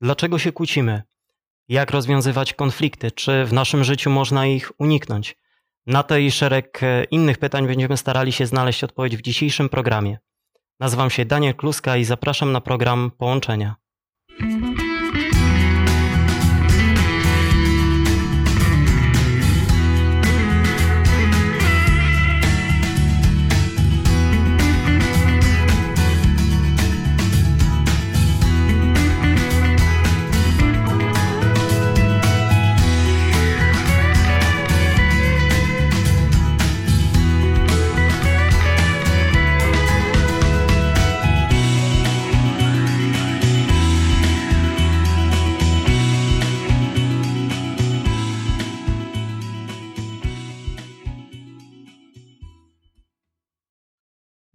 Dlaczego się kłócimy? Jak rozwiązywać konflikty? Czy w naszym życiu można ich uniknąć? Na te i szereg e, innych pytań będziemy starali się znaleźć odpowiedź w dzisiejszym programie. Nazywam się Daniel Kluska i zapraszam na program Połączenia.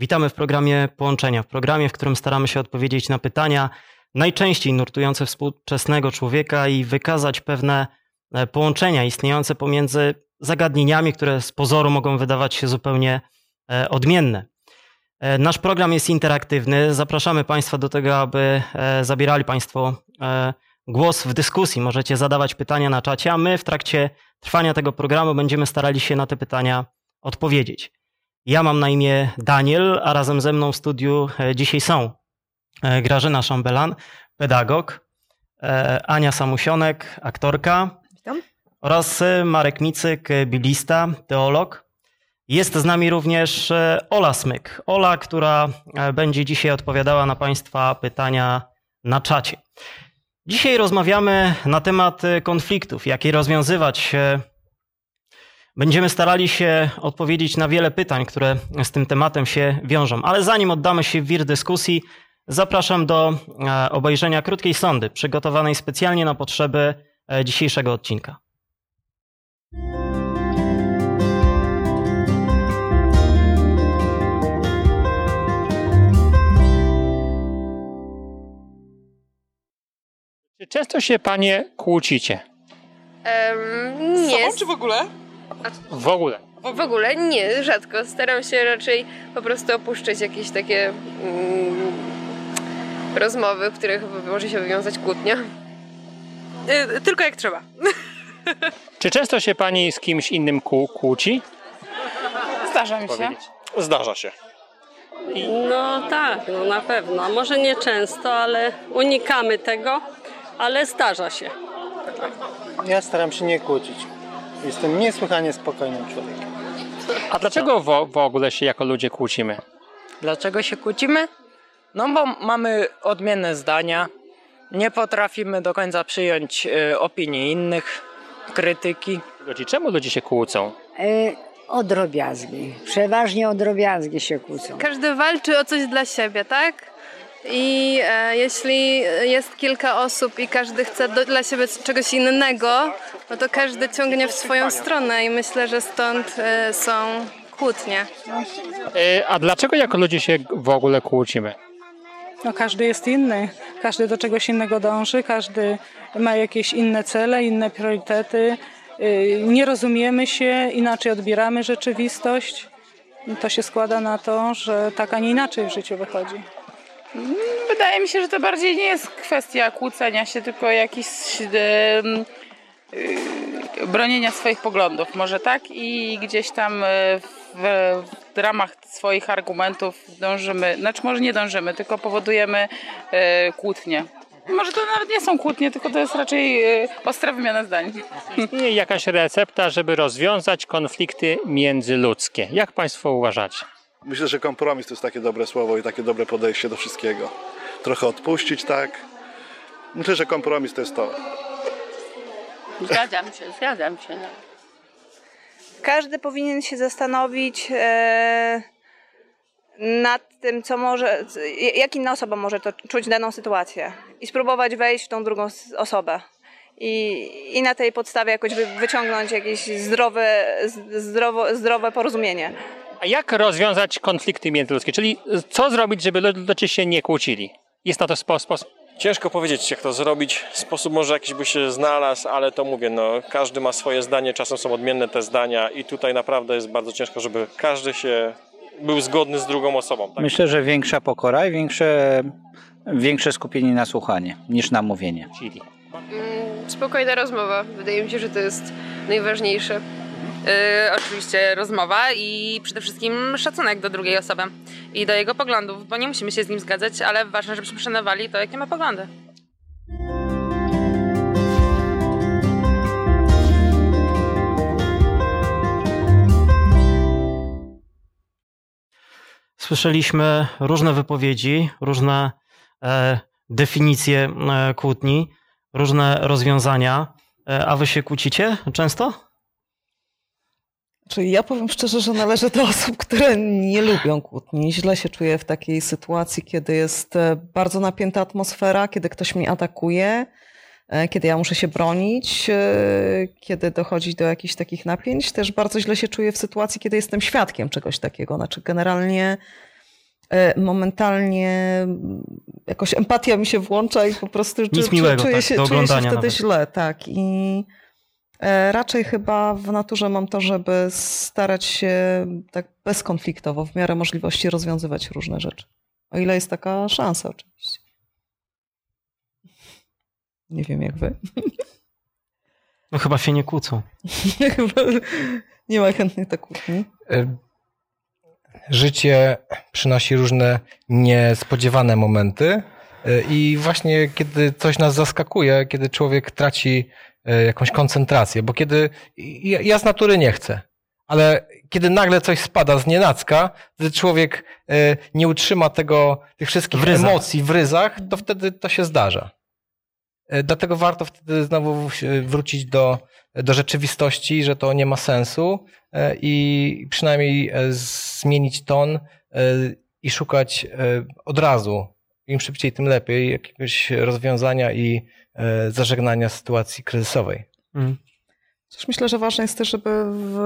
Witamy w programie Połączenia, w programie, w którym staramy się odpowiedzieć na pytania najczęściej nurtujące współczesnego człowieka i wykazać pewne e, połączenia istniejące pomiędzy zagadnieniami, które z pozoru mogą wydawać się zupełnie e, odmienne. E, nasz program jest interaktywny. Zapraszamy Państwa do tego, aby zabierali Państwo głos w dyskusji. Możecie zadawać pytania na czacie, a my w trakcie trwania tego programu będziemy starali się na te pytania odpowiedzieć. Ja mam na imię Daniel, a razem ze mną w studiu e, dzisiaj są e, Grażyna Szambelan, pedagog, e, Ania Samusionek, aktorka Witam. oraz Marek Micyk, biblista, teolog. Jest z nami również Ola Smyk. Ola, która będzie dzisiaj odpowiadała na Państwa pytania na czacie. Dzisiaj rozmawiamy na temat konfliktów, jak je rozwiązywać Będziemy starali się odpowiedzieć na wiele pytań, które z tym tematem się wiążą. Ale zanim oddamy się w wir dyskusji, zapraszam do e, obejrzenia krótkiej sondy przygotowanej specjalnie na potrzeby e, dzisiejszego odcinka. Czy często się panie kłócicie? Um, nie. Sobą, czy w ogóle? W ogóle. W ogóle nie, rzadko. Staram się raczej po prostu opuszczać jakieś takie mm, rozmowy, w których może się wywiązać kłótnia. Yy, tylko jak trzeba. Czy często się pani z kimś innym kłó kłóci? Zdarza mi się. Zdarza się. No tak, no na pewno. Może nie często, ale unikamy tego, ale zdarza się. Ja staram się nie kłócić. Jestem niesłychanie spokojnym człowiekiem. A dlaczego w, w ogóle się jako ludzie kłócimy? Dlaczego się kłócimy? No bo mamy odmienne zdania, nie potrafimy do końca przyjąć y, opinii innych, krytyki. Czemu ludzie się kłócą? Y o drobiazgi. Przeważnie o drobiazgi się kłócą. Każdy walczy o coś dla siebie, tak? I e, jeśli jest kilka osób i każdy chce do, dla siebie czegoś innego, no to każdy ciągnie w swoją stronę i myślę, że stąd e, są kłótnie. E, a dlaczego jako ludzie się w ogóle kłócimy? No każdy jest inny, każdy do czegoś innego dąży, każdy ma jakieś inne cele, inne priorytety. E, nie rozumiemy się, inaczej odbieramy rzeczywistość. To się składa na to, że tak, a nie inaczej w życiu wychodzi. Wydaje mi się, że to bardziej nie jest kwestia kłócenia się, tylko jakiś yy, bronienia swoich poglądów, może tak? I gdzieś tam e, w, w ramach swoich argumentów dążymy, znaczy może nie dążymy, tylko powodujemy yy, kłótnie. Może to nawet nie są kłótnie, tylko to jest raczej ostra wymiana zdań. Istnieje jakaś recepta, żeby rozwiązać konflikty międzyludzkie. Jak Państwo uważacie? Myślę, że kompromis to jest takie dobre słowo i takie dobre podejście do wszystkiego. Trochę odpuścić, tak? Myślę, że kompromis to jest to. Zgadzam się, zgadzam się. No. Każdy powinien się zastanowić e, nad tym, co może, jak inna osoba może to czuć daną sytuację i spróbować wejść w tą drugą osobę. I, i na tej podstawie jakoś wyciągnąć jakieś zdrowe, zdrowo, zdrowe porozumienie. A jak rozwiązać konflikty międzyludzkie? Czyli co zrobić, żeby ludzie się nie kłócili? Jest na to sposób? Ciężko powiedzieć, jak to zrobić. Sposób może jakiś by się znalazł, ale to mówię, no, każdy ma swoje zdanie, czasem są odmienne te zdania i tutaj naprawdę jest bardzo ciężko, żeby każdy się był zgodny z drugą osobą. Tak? Myślę, że większa pokora i większe Większe skupienie na słuchanie niż na mówienie. Czyli? Mm, Spokojna rozmowa. Wydaje mi się, że to jest najważniejsze. Yy, oczywiście rozmowa i przede wszystkim szacunek do drugiej osoby i do jego poglądów, bo nie musimy się z nim zgadzać, ale ważne, żebyśmy szanowali to, jakie ma poglądy. Słyszeliśmy różne wypowiedzi, różne e, definicje e, kłótni, różne rozwiązania. E, a wy się kłócicie często? Czyli ja powiem szczerze, że należę do osób, które nie lubią kłótni. Źle się czuję w takiej sytuacji, kiedy jest e, bardzo napięta atmosfera, kiedy ktoś mnie atakuje, e, kiedy ja muszę się bronić, e, kiedy dochodzi do jakichś takich napięć. Też bardzo źle się czuję w sytuacji, kiedy jestem świadkiem czegoś takiego. Znaczy, generalnie momentalnie jakoś empatia mi się włącza i po prostu Nic miłego, czuję, tak, się, czuję się wtedy nawet. źle. Tak. I Raczej chyba w naturze mam to, żeby starać się tak bezkonfliktowo, w miarę możliwości rozwiązywać różne rzeczy. O ile jest taka szansa, oczywiście. Nie wiem jak wy. No chyba się nie kłócą. Chyba nie ma chętnych do kłótni. E, Życie przynosi różne niespodziewane momenty e, i właśnie kiedy coś nas zaskakuje, kiedy człowiek traci e, jakąś koncentrację, bo kiedy ja, z natury nie chcę, ale kiedy nagle coś spada z nienacka, gdy człowiek e, nie utrzyma tego, tych wszystkich W emocji w ryzach, to wtedy to się zdarza. E, Dlatego warto wtedy znowu e, wrócić do, do rzeczywistości, że to nie ma sensu e, i przynajmniej e, zmienić ton e, i szukać e, od razu, im szybciej, tym lepiej, jakiegoś rozwiązania i e, zażegnania sytuacji kryzysowej. Mm. Myślę, że ważne jest też, żeby w,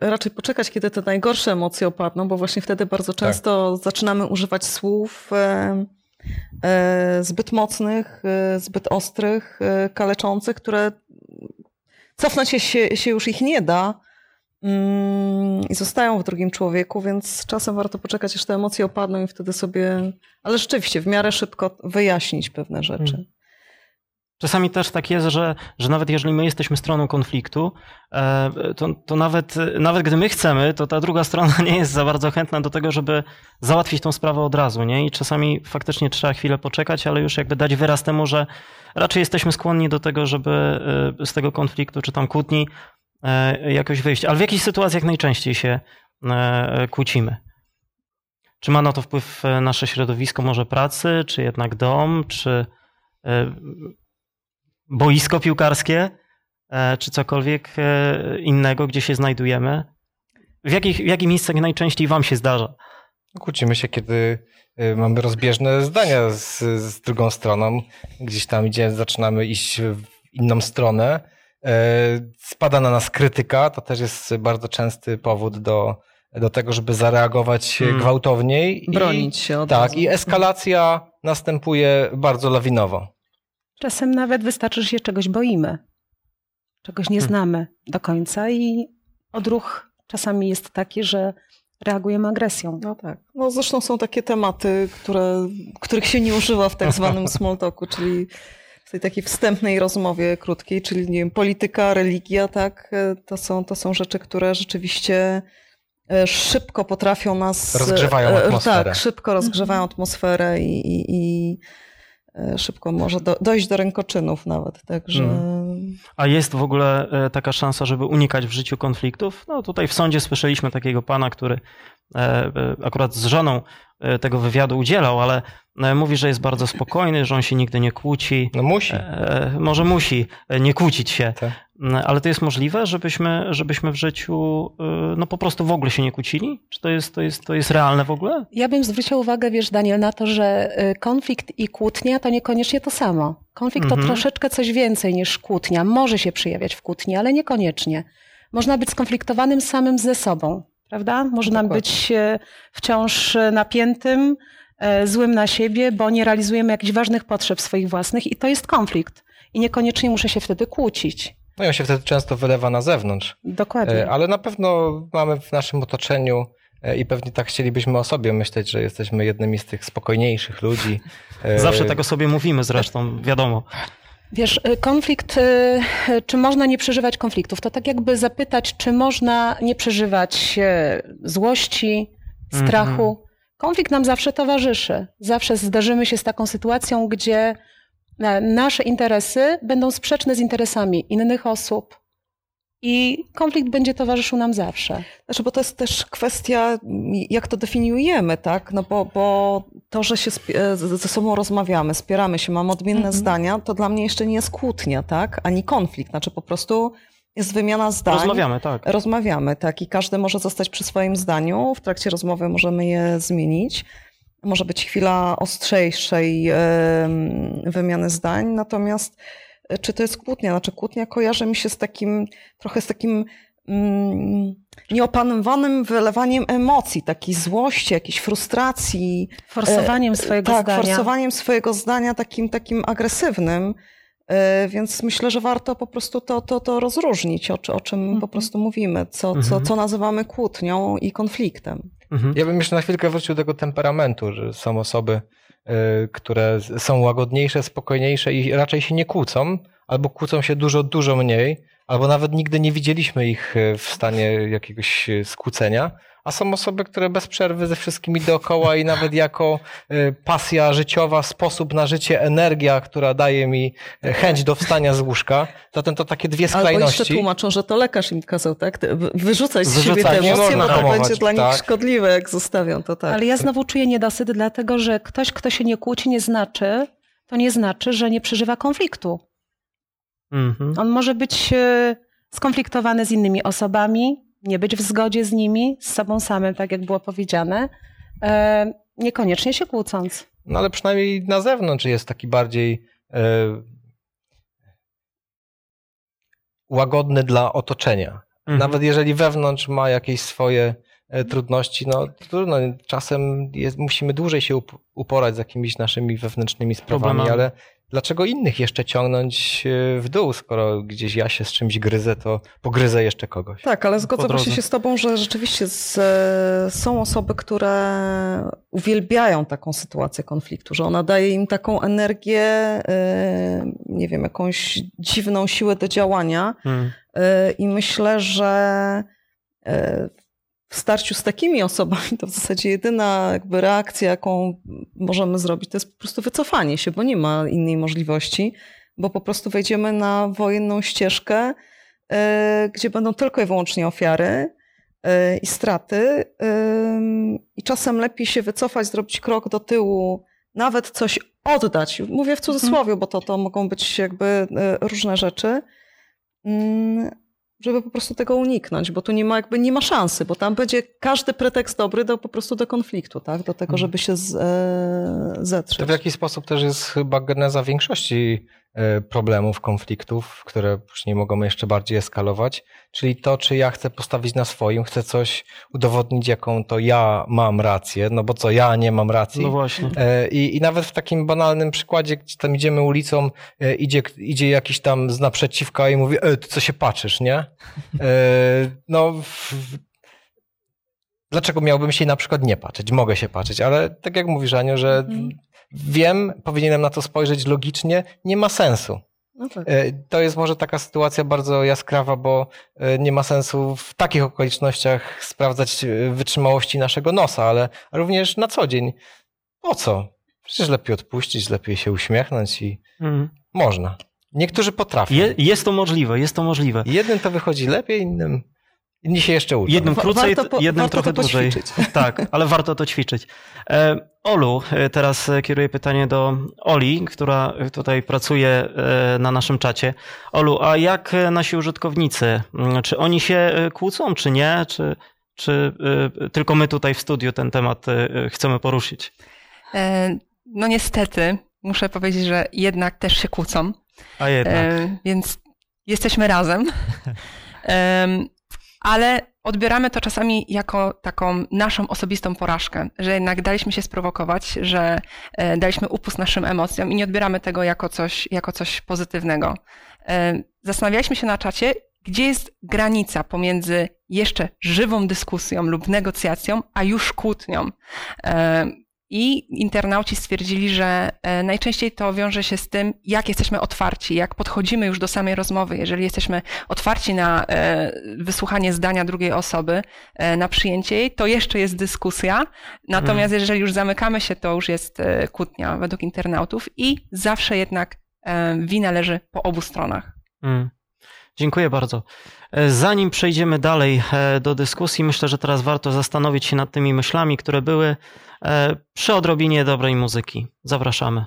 raczej poczekać, kiedy te najgorsze emocje opadną, bo właśnie wtedy bardzo często zaczynamy używać słów e, e, zbyt mocnych, e, zbyt ostrych, e, kaleczących, które cofnąć się, się, się już ich nie da mm, i zostają w drugim człowieku, więc czasem warto poczekać, aż te emocje opadną i wtedy sobie, ale rzeczywiście w miarę szybko wyjaśnić pewne rzeczy. Mm. Czasami też tak jest, że, że nawet jeżeli my jesteśmy stroną konfliktu, e, to, to nawet, nawet gdy my chcemy, to ta druga strona nie jest za bardzo chętna do tego, żeby załatwić tą sprawę od razu. Nie? I czasami faktycznie trzeba chwilę poczekać, ale już jakby dać wyraz temu, że raczej jesteśmy skłonni do tego, żeby e, z tego konfliktu czy tam kłótni e, jakoś wyjść. Ale w jakich sytuacjach najczęściej się kłócimy? Czy ma na to wpływ nasze środowisko może pracy, czy jednak dom, czy boisko piłkarskie, e, czy cokolwiek e, innego, gdzie się znajdujemy? W jakich, w jakich miejscach najczęściej wam się zdarza? Kłócimy się, kiedy y, mamy rozbieżne zdania z, z drugą stroną. Gdzieś tam idzie, zaczynamy iść w inną stronę. E, Spada na nas krytyka, to też jest bardzo częsty powód do, do tego, żeby zareagować Hmm. gwałtowniej. Bronić się od Tak, razu. i eskalacja następuje bardzo lawinowo. Czasem nawet wystarczy, że się czegoś boimy. Czegoś nie Hmm. znamy do końca i odruch czasami jest taki, że reagujemy agresją. No tak. No zresztą są takie tematy, które, których się nie używa w tak zwanym small talku, czyli w tej takiej wstępnej rozmowie krótkiej, czyli nie wiem, polityka, religia, tak, e, to są, to są rzeczy, które rzeczywiście e, szybko potrafią nas... Rozgrzewają e, atmosferę. Tak, szybko rozgrzewają atmosferę i, i, i e, szybko może do, dojść do rękoczynów nawet, także... Mm. A jest w ogóle e, taka szansa, żeby unikać w życiu konfliktów? No tutaj w sądzie słyszeliśmy takiego pana, który e, e, akurat z żoną e, tego wywiadu udzielał, ale e, mówi, że jest bardzo spokojny, że on się nigdy nie kłóci. No musi. E, Może musi e, nie kłócić się. Tak. Mm, Ale to jest możliwe, żebyśmy, żebyśmy w życiu e, no po prostu w ogóle się nie kłócili? Czy to jest, to jest, to jest realne w ogóle? Ja bym zwróciła uwagę, wiesz, Daniel, na to, że konflikt i kłótnia to niekoniecznie to samo. Konflikt Mhm. to troszeczkę coś więcej niż kłótnia. Może się przejawiać w kłótni, ale niekoniecznie. Można być skonfliktowanym samym ze sobą, prawda? Można Dokładnie. być wciąż napiętym, złym na siebie, bo nie realizujemy jakichś ważnych potrzeb swoich własnych i to jest konflikt. I niekoniecznie muszę się wtedy kłócić. No i on się wtedy często wylewa na zewnątrz. Dokładnie. E, Ale na pewno mamy w naszym otoczeniu e, i pewnie tak chcielibyśmy o sobie myśleć, że jesteśmy jednymi z tych spokojniejszych ludzi. E, Zawsze tego sobie mówimy zresztą, wiadomo. Wiesz, konflikt, czy można nie przeżywać konfliktów? To tak jakby zapytać, czy można nie przeżywać e, złości, strachu. Mhm. Konflikt nam zawsze towarzyszy. Zawsze zdarzymy się z taką sytuacją, gdzie e, nasze interesy będą sprzeczne z interesami innych osób. I konflikt będzie towarzyszył nam zawsze. Znaczy, bo to jest też kwestia, jak to definiujemy, tak? No bo, bo to, że się e, ze sobą rozmawiamy, spieramy się, mamy odmienne Mhm. zdania, to dla mnie jeszcze nie jest kłótnia, tak? Ani konflikt. Znaczy po prostu jest wymiana zdań. Rozmawiamy, tak. Rozmawiamy, tak. I każdy może zostać przy swoim zdaniu. W trakcie rozmowy możemy je zmienić. Może być chwila ostrzejszej wymiany zdań, natomiast e, czy to jest kłótnia? Znaczy kłótnia kojarzy mi się z takim, trochę z takim mm, nieopanowanym wylewaniem emocji, takiej złości, jakiejś frustracji. Forsowaniem E, swojego tak, zdania. forsowaniem swojego zdania takim, takim agresywnym. E, Więc myślę, że warto po prostu to, to, to rozróżnić, o, o czym Mhm. po prostu mówimy, co, co, Mhm. co nazywamy kłótnią i konfliktem. Ja bym jeszcze na chwilkę wrócił do tego temperamentu, że są osoby, y, które są łagodniejsze, spokojniejsze i raczej się nie kłócą, albo kłócą się dużo, dużo mniej, albo nawet nigdy nie widzieliśmy ich y, w stanie jakiegoś skłócenia. A są osoby, które bez przerwy ze wszystkimi dookoła i nawet jako y, pasja życiowa, sposób na życie, energia, która daje mi y, chęć do wstania z łóżka. Zatem to takie dwie Albo skrajności. jeszcze tłumaczą, że to lekarz im kazał, tak? Wyrzucać z siebie te nie emocje, bo to hamować, będzie dla nich tak. szkodliwe, jak zostawią to tak. Ale ja znowu czuję niedosyt, dlatego że ktoś, kto się nie kłóci, nie znaczy, to nie znaczy, że nie przeżywa konfliktu. Mhm. On może być e, skonfliktowany z innymi osobami, nie być w zgodzie z nimi, z sobą samym, tak jak było powiedziane, e, niekoniecznie się kłócąc. No ale przynajmniej na zewnątrz jest taki bardziej e, łagodny dla otoczenia. Mhm. Nawet jeżeli wewnątrz ma jakieś swoje e, trudności, no trudno, czasem jest, musimy dłużej się up- uporać z jakimiś naszymi wewnętrznymi sprawami, Problemami. ale dlaczego innych jeszcze ciągnąć e, w dół, skoro gdzieś ja się z czymś gryzę, to pogryzę jeszcze kogoś. Tak, ale zgodzę właśnie się z Tobą, że rzeczywiście z, e, są osoby, które uwielbiają taką sytuację konfliktu, że ona daje im taką energię, e, nie wiem, jakąś dziwną siłę do działania. Mm. E, I myślę, że w starciu z takimi osobami to w zasadzie jedyna jakby reakcja, jaką możemy zrobić, to jest po prostu wycofanie się, bo nie ma innej możliwości, bo po prostu wejdziemy na wojenną ścieżkę, e, gdzie będą tylko i wyłącznie ofiary e, i straty. ym, I czasem lepiej się wycofać, zrobić krok do tyłu, nawet coś oddać. Mówię w cudzysłowie, bo to, to mogą być jakby różne rzeczy mm, żeby po prostu tego uniknąć, bo tu nie ma jakby nie ma szansy, bo tam będzie każdy pretekst dobry do po prostu do konfliktu, tak? Do tego, żeby się z, e, zetrzeć. To w jaki sposób też jest chyba geneza większości problemów, konfliktów, które później mogą jeszcze bardziej eskalować, czyli to, czy ja chcę postawić na swoim, chcę coś udowodnić, jaką to ja mam rację, no bo co, ja nie mam racji. No właśnie. E, I, I nawet w takim banalnym przykładzie, gdzie tam idziemy ulicą, e, idzie, idzie jakiś tam z naprzeciwka i mówi, e, ty co się patrzysz, nie? E, no, w, dlaczego miałbym się na przykład nie patrzeć? Mogę się patrzeć, ale tak jak mówisz, Aniu, że wiem, powinienem na to spojrzeć logicznie, nie ma sensu. No tak. E, To jest może taka sytuacja bardzo jaskrawa, bo e, nie ma sensu w takich okolicznościach sprawdzać e, wytrzymałości naszego nosa, ale również na co dzień. Po co? Przecież lepiej odpuścić, lepiej się uśmiechnąć i Mhm. można. Niektórzy potrafią. Je, jest to możliwe, jest to możliwe. Jednym to wychodzi lepiej, innym inni się jeszcze uczą. Jednym krócej, warto po- jednym warto trochę to dłużej. Tak, ale warto to ćwiczyć. E, Olu, e, teraz e, kieruję pytanie do Oli, która tutaj pracuje na naszym czacie. Olu, a jak nasi użytkownicy? Mm, Czy oni się kłócą, czy nie? Czy, czy tylko my tutaj w studiu ten temat chcemy poruszyć? No niestety, muszę powiedzieć, że jednak też się kłócą. A jednak. Więc jesteśmy razem. Ale odbieramy to czasami jako taką naszą osobistą porażkę, że jednak daliśmy się sprowokować, że e, daliśmy upust naszym emocjom i nie odbieramy tego jako coś, jako coś pozytywnego. E, Zastanawialiśmy się na czacie, gdzie jest granica pomiędzy jeszcze żywą dyskusją lub negocjacją, a już kłótnią. E, I internauci stwierdzili, że e, najczęściej to wiąże się z tym, jak jesteśmy otwarci, jak podchodzimy już do samej rozmowy. Jeżeli jesteśmy otwarci na e, wysłuchanie zdania drugiej osoby, na przyjęcie jej, to jeszcze jest dyskusja. Natomiast mm. jeżeli już zamykamy się, to już jest kłótnia według internautów i zawsze jednak wina leży po obu stronach. Mm. Dziękuję bardzo. E, zanim przejdziemy dalej e, do dyskusji, myślę, że teraz warto zastanowić się nad tymi myślami, które były e, przy odrobinie dobrej muzyki. Zapraszamy.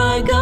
I God.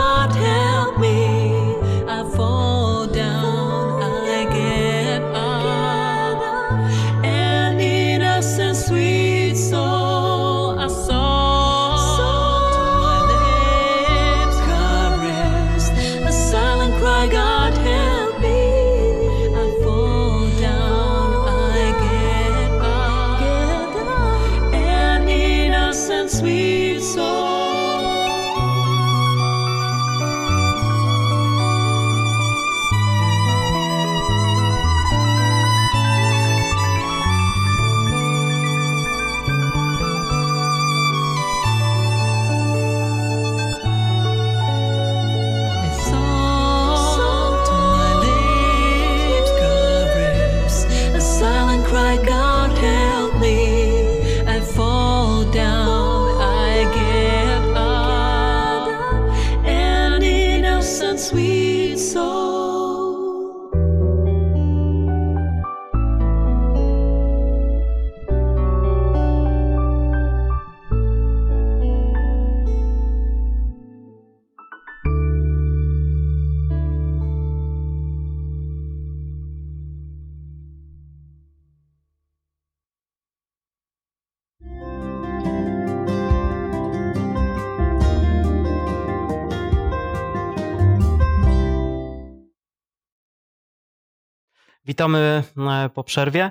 Witamy e, po przerwie.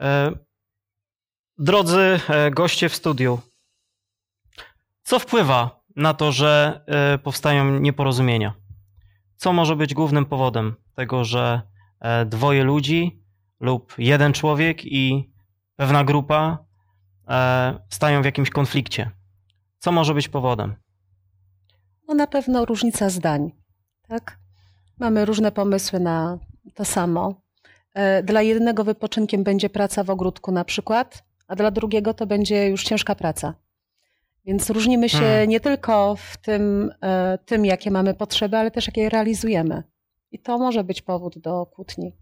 E, drodzy e, goście w studiu, co wpływa na to, że powstają nieporozumienia? Co może być głównym powodem tego, że dwoje ludzi lub jeden człowiek i pewna grupa stają w jakimś konflikcie? Co może być powodem? No na pewno różnica zdań. Tak? Mamy różne pomysły na to samo. E, Dla jednego wypoczynkiem będzie praca w ogródku na przykład, a dla drugiego to będzie już ciężka praca. Więc różnimy się Hmm. nie tylko w tym, e, tym, jakie mamy potrzeby, ale też jakie realizujemy. I to może być powód do kłótni.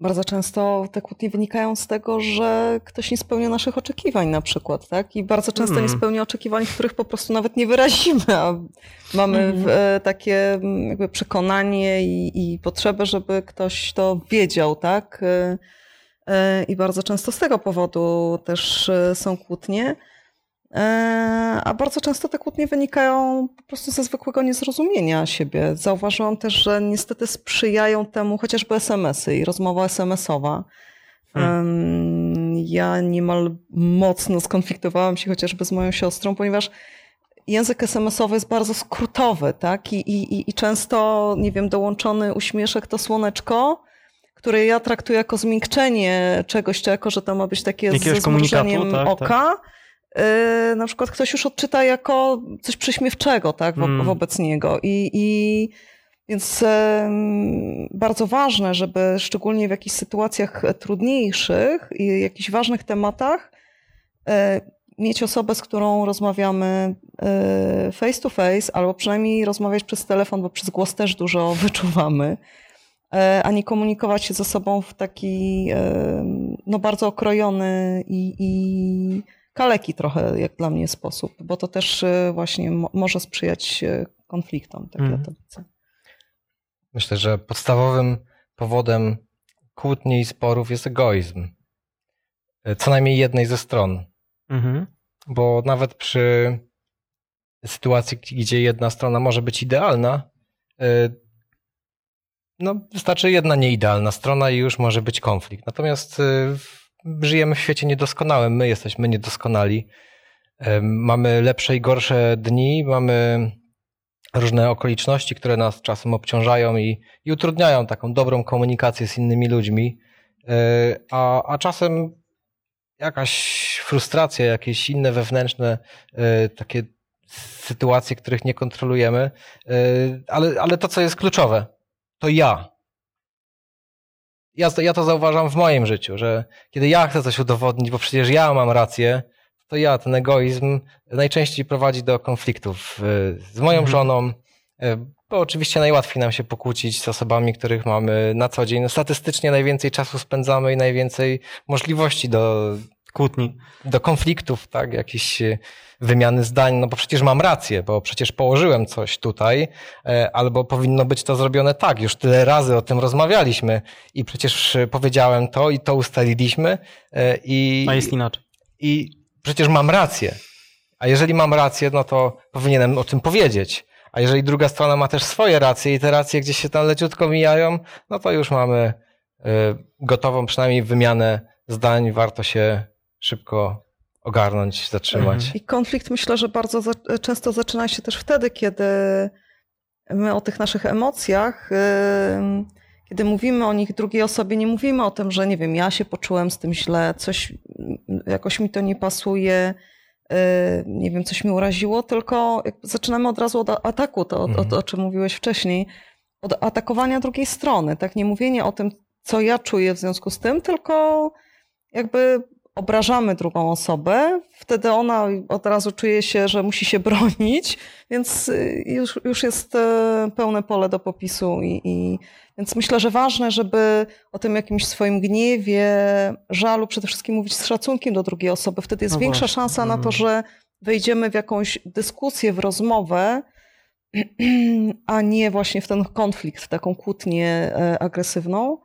Bardzo często te kłótnie wynikają z tego, że ktoś nie spełnia naszych oczekiwań na przykład, tak? I bardzo często Hmm. nie spełnia oczekiwań, których po prostu nawet nie wyrazimy, a mamy Mhm. w, e, takie mm, jakby przekonanie i, i potrzebę, żeby ktoś to wiedział, tak? E, e, I bardzo często z tego powodu też są kłótnie. E, A bardzo często te kłótnie wynikają po prostu ze zwykłego niezrozumienia siebie. Zauważyłam też, że niestety sprzyjają temu chociażby SMS-y i rozmowa SMS-owa. Em, Ja niemal mocno skonfliktowałam się chociażby z moją siostrą, ponieważ język SMS-owy jest bardzo skrótowy, tak? I, i, i- często, nie wiem, dołączony uśmieszek to słoneczko, które ja traktuję jako zmiękczenie czegoś, czy jako, że to ma być takie Jakiegoś komunikatu, zmrużeniem tak, oka. tak. Yy, na przykład ktoś już odczyta jako coś prześmiewczego, tak, wo- Mm. wobec niego. I, i więc bardzo ważne, żeby szczególnie w jakichś sytuacjach trudniejszych i jakichś ważnych tematach e, mieć osobę, z którą rozmawiamy e, face to face, albo przynajmniej rozmawiać przez telefon, bo przez głos też dużo wyczuwamy, e, a nie komunikować się ze sobą w taki no, bardzo okrojony i, i kaleki trochę, jak dla mnie, sposób, bo to też e, właśnie mo- może sprzyjać e, konfliktom, tak ja Mhm. to widzę. Myślę, że podstawowym powodem kłótni i sporów jest egoizm. E, Co najmniej jednej ze stron. Mhm. Bo nawet przy sytuacji, gdzie jedna strona może być idealna, no wystarczy jedna nieidealna strona i już może być konflikt. Natomiast w- żyjemy w świecie niedoskonałym, my jesteśmy niedoskonali. Mamy lepsze i gorsze dni, mamy różne okoliczności, które nas czasem obciążają i, i utrudniają taką dobrą komunikację z innymi ludźmi, E, a, a czasem jakaś frustracja, jakieś inne wewnętrzne e, takie sytuacje, których nie kontrolujemy, e, ale, ale to, co jest kluczowe, to ja. Ja, to- ja to zauważam w moim życiu, że kiedy ja chcę coś udowodnić, bo przecież ja mam rację, to ja, ten egoizm najczęściej prowadzi do konfliktów z moją Mhm. żoną, e, bo oczywiście najłatwiej nam się pokłócić z osobami, których mamy na co dzień. No, statystycznie najwięcej czasu spędzamy i najwięcej możliwości do kłótni, do konfliktów, tak, jakieś e, wymiany zdań, no bo przecież mam rację, bo przecież położyłem coś tutaj, e, albo powinno być to zrobione tak, już tyle razy o tym rozmawialiśmy i przecież e, powiedziałem to i to ustaliliśmy e, i... A jest inaczej. I przecież mam rację. A jeżeli mam rację, no to powinienem o tym powiedzieć. A jeżeli druga strona ma też swoje racje i te racje gdzieś się tam leciutko mijają, no to już mamy y, gotową przynajmniej wymianę zdań. Warto się szybko ogarnąć, zatrzymać. I konflikt myślę, że bardzo za, często zaczyna się też wtedy, kiedy my o tych naszych emocjach, ym, kiedy mówimy o nich drugiej osobie, nie mówimy o tym, że nie wiem, ja się poczułem z tym źle, coś mm, jakoś mi to nie pasuje, y, nie wiem, coś mi uraziło, tylko zaczynamy od razu od ataku, to, o, o, o czym mówiłeś wcześniej, od atakowania drugiej strony, tak? Nie mówienie o tym, co ja czuję w związku z tym, tylko jakby obrażamy drugą osobę, wtedy ona od razu czuje się, że musi się bronić, więc y, już, już jest e, pełne pole do popisu. I, i, więc myślę, że ważne, żeby o tym jakimś swoim gniewie, żalu przede wszystkim mówić z szacunkiem do drugiej osoby. Wtedy jest No większa właśnie. szansa na to, Mhm. że wejdziemy w jakąś dyskusję, w rozmowę, a nie właśnie w ten konflikt, w taką kłótnię e, agresywną.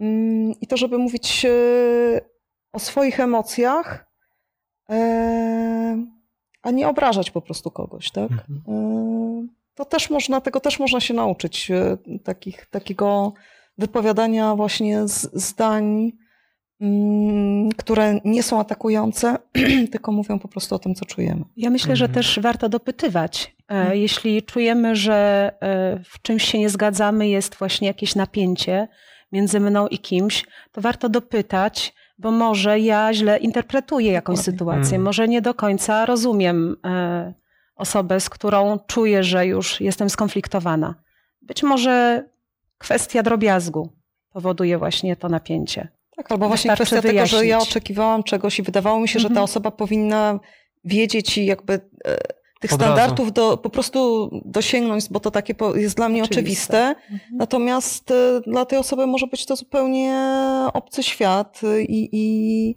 Mm, I to, żeby mówić e, o swoich emocjach, e, a nie obrażać po prostu kogoś, tak? E, To też można, tego też można się nauczyć, e, takich, takiego wypowiadania właśnie z, zdań, mm, które nie są atakujące, tylko mówią po prostu o tym, co czujemy. Ja myślę, że Mhm. też warto dopytywać. E, Jeśli czujemy, że w czymś się nie zgadzamy, jest właśnie jakieś napięcie między mną i kimś, to warto dopytać, bo może ja źle interpretuję jakąś sytuację, Mhm. może nie do końca rozumiem e, osobę, z którą czuję, że już jestem skonfliktowana. Być może kwestia drobiazgu, powoduje właśnie to napięcie. Tak, albo właśnie Wystarczy kwestia tego, że ja wyjaśnić. oczekiwałam czegoś i wydawało mi się, że ta Mhm. osoba powinna wiedzieć i jakby e, tych Od razu. standardów do, po prostu dosięgnąć, bo to takie po- jest dla mnie Oczywiste. oczywiste. Natomiast e, dla tej osoby może być to zupełnie obcy świat e, i, i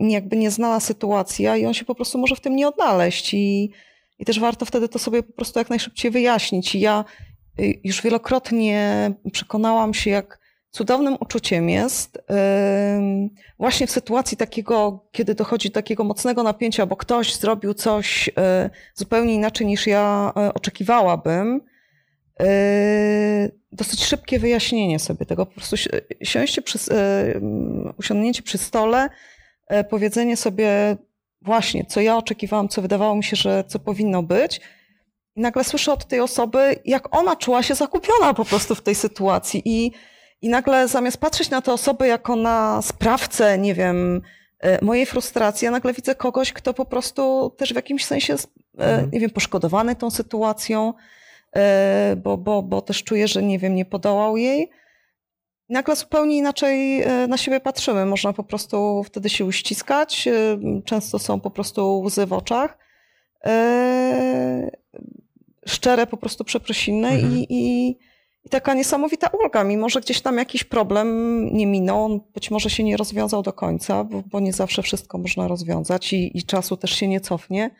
jakby nieznana sytuacja i on się po prostu może w tym nie odnaleźć i, i też warto wtedy to sobie po prostu jak najszybciej wyjaśnić. I ja y, już wielokrotnie przekonałam się, jak cudownym uczuciem jest właśnie w sytuacji takiego, kiedy dochodzi do takiego mocnego napięcia, bo ktoś zrobił coś y, zupełnie inaczej niż ja y, oczekiwałabym, y, dosyć szybkie wyjaśnienie sobie tego. Po prostu si- siąście przy, usiądnięcie przy stole, powiedzenie sobie właśnie, co ja oczekiwałam, co wydawało mi się, że co powinno być. I nagle słyszę od tej osoby, jak ona czuła się zakupiona po prostu w tej sytuacji. I, i nagle zamiast patrzeć na tę osobę jako na sprawcę, nie wiem, e, mojej frustracji, ja nagle widzę kogoś, kto po prostu też w jakimś sensie jest, e, nie wiem, poszkodowany tą sytuacją, e, bo, bo, bo też czuje, że nie wiem, nie podołał jej. I nagle zupełnie inaczej e, na siebie patrzymy. Można po prostu wtedy się uściskać. Często są po prostu łzy w oczach. Szczere po prostu przeprosiny Mhm. i, i, i taka niesamowita ulga, mimo że gdzieś tam jakiś problem nie minął, on być może się nie rozwiązał do końca, bo, bo nie zawsze wszystko można rozwiązać i, i czasu też się nie cofnie,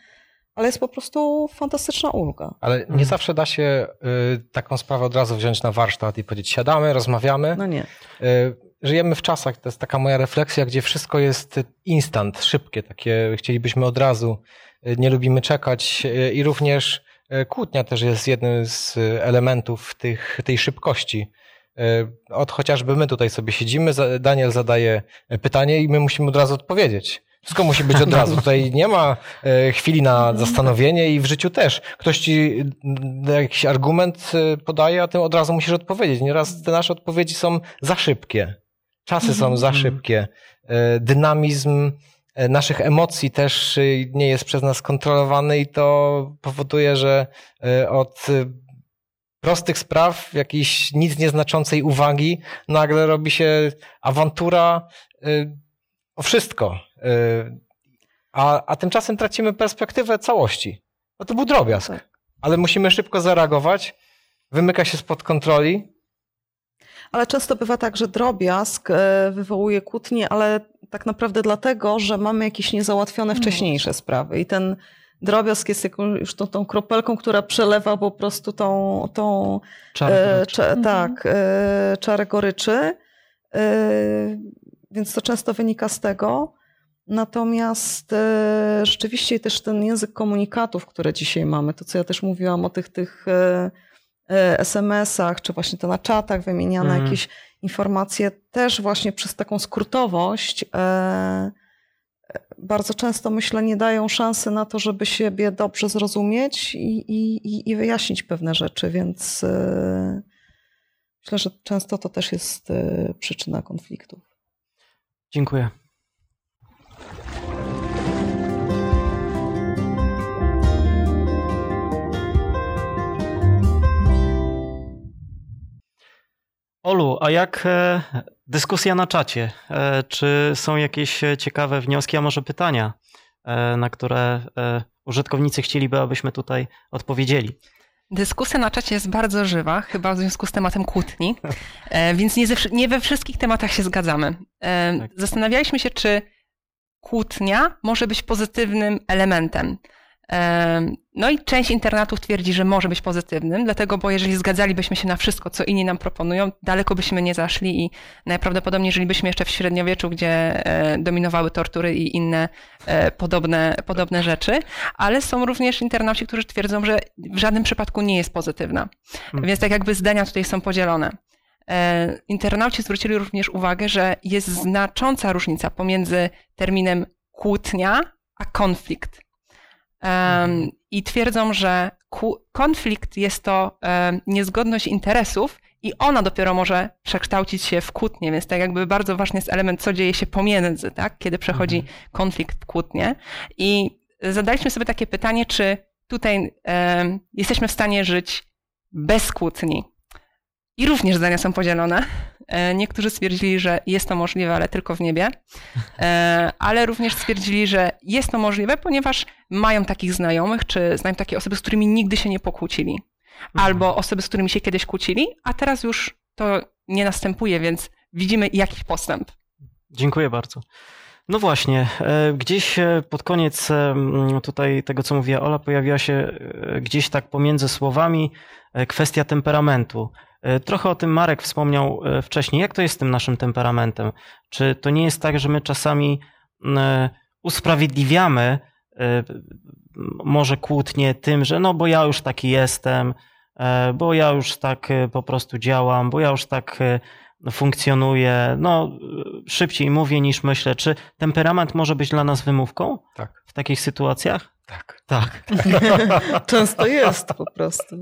ale jest po prostu fantastyczna ulga. Ale nie zawsze da się y, taką sprawę od razu wziąć na warsztat i powiedzieć, siadamy, rozmawiamy. No nie. Y, żyjemy w czasach, to jest taka moja refleksja, gdzie wszystko jest instant, szybkie, takie chcielibyśmy od razu, y, nie lubimy czekać y, i również y, kłótnia też jest jednym z y, elementów tych, tej szybkości. Y, Od chociażby my tutaj sobie siedzimy, Daniel zadaje pytanie i my musimy od razu odpowiedzieć. Wszystko musi być od razu. Tutaj nie ma e, chwili na zastanowienie i w życiu też. Ktoś ci mm, jakiś argument e, podaje, a ty od razu musisz odpowiedzieć. Nieraz te nasze odpowiedzi są za szybkie. Czasy są za szybkie. E, Dynamizm e, naszych emocji też e, nie jest przez nas kontrolowany i to powoduje, że e, od e, prostych spraw, jakiejś nic nieznaczącej uwagi, nagle robi się awantura y, o wszystko. Y, A, a tymczasem tracimy perspektywę całości. No to był drobiazg. Ale musimy szybko zareagować, wymyka się spod kontroli. Ale często bywa tak, że drobiazg e, wywołuje kłótnie, ale tak naprawdę dlatego, że mamy jakieś niezałatwione wcześniejsze sprawy i ten drobiazg jest już tą, tą kropelką, która przelewa po prostu tą, tą Czarę e, cze, Mhm. tak, e, czarę goryczy. E, Więc to często wynika z tego. Natomiast e, rzeczywiście też ten język komunikatów, które dzisiaj mamy, to co ja też mówiłam o tych, tych e, e, SMS-ach, czy właśnie to na czatach wymieniane Mhm. jakieś informacje, też właśnie przez taką skrótowość e, e, bardzo często myślę nie dają szansy na to, żeby siebie dobrze zrozumieć i, i, i- wyjaśnić pewne rzeczy, więc e, myślę, że często to też jest przyczyna konfliktów. Dziękuję. Olu, a jak e, dyskusja na czacie? E, Czy są jakieś e, ciekawe wnioski, a może pytania, na które użytkownicy chcieliby, abyśmy tutaj odpowiedzieli? Dyskusja na czacie jest bardzo żywa, chyba w związku z tematem kłótni, więc nie, ze, nie we wszystkich tematach się zgadzamy. E, Zastanawialiśmy się, czy kłótnia może być pozytywnym elementem. No i część internatów twierdzi, że może być pozytywnym, dlatego, bo jeżeli zgadzalibyśmy się na wszystko, co inni nam proponują, daleko byśmy nie zaszli i najprawdopodobniej żylibyśmy jeszcze w średniowieczu, gdzie e, dominowały tortury i inne e, podobne, podobne rzeczy, ale są również internauci, którzy twierdzą, że w żadnym przypadku nie jest pozytywna. Mhm. Więc tak jakby zdania tutaj są podzielone. E, Internauci zwrócili również uwagę, że jest znacząca różnica pomiędzy terminem kłótnia a konflikt. Em, I twierdzą, że konflikt jest to em, niezgodność interesów i ona dopiero może przekształcić się w kłótnię, więc tak jakby bardzo ważny jest element, co dzieje się pomiędzy, tak? kiedy przechodzi konflikt w kłótnię. I zadaliśmy sobie takie pytanie, czy tutaj em, jesteśmy w stanie żyć bez kłótni. I również zdania są podzielone. E, niektórzy stwierdzili, że jest to możliwe, ale tylko w niebie, e, ale również stwierdzili, że jest to możliwe, ponieważ mają takich znajomych, czy znają takie osoby, z którymi nigdy się nie pokłócili, albo osoby, z którymi się kiedyś kłócili, a teraz już to nie następuje, więc widzimy jakiś postęp. Dziękuję bardzo. No właśnie, e, gdzieś pod koniec tutaj tego, co mówiła Ola, pojawiła się gdzieś tak pomiędzy słowami kwestia temperamentu. Trochę o tym Marek wspomniał wcześniej. Jak to jest z tym naszym temperamentem? Czy to nie jest tak, że my czasami usprawiedliwiamy może kłótnie tym, że no bo ja już taki jestem, bo ja już tak po prostu działam, bo ja już tak funkcjonuje, no szybciej mówię niż myślę. Czy temperament może być dla nas wymówką? Tak. W takich sytuacjach? Tak. Tak. Często jest po prostu.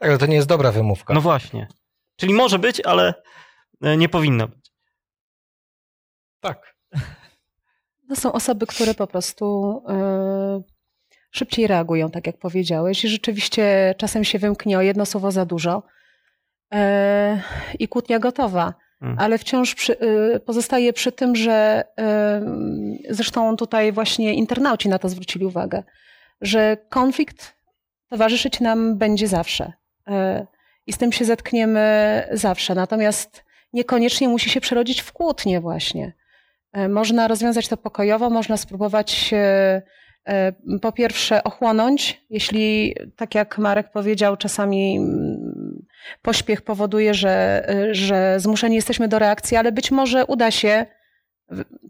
Tak, ale to nie jest dobra wymówka. No właśnie. Czyli może być, ale e, nie powinno być. Tak. To są osoby, które po prostu yy, szybciej reagują, tak jak powiedziałeś. I rzeczywiście czasem się wymknie o jedno słowo za dużo E, i kłótnia gotowa. Hmm. Ale wciąż przy, pozostaje przy tym, że zresztą tutaj właśnie internauci na to zwrócili uwagę, że konflikt towarzyszyć nam będzie zawsze. E, I z tym się zetkniemy zawsze. Natomiast niekoniecznie musi się przerodzić w kłótnię właśnie. E, można rozwiązać to pokojowo, można spróbować E, po pierwsze ochłonąć, jeśli tak jak Marek powiedział, czasami mm, pośpiech powoduje, że, że zmuszeni jesteśmy do reakcji, ale być może uda się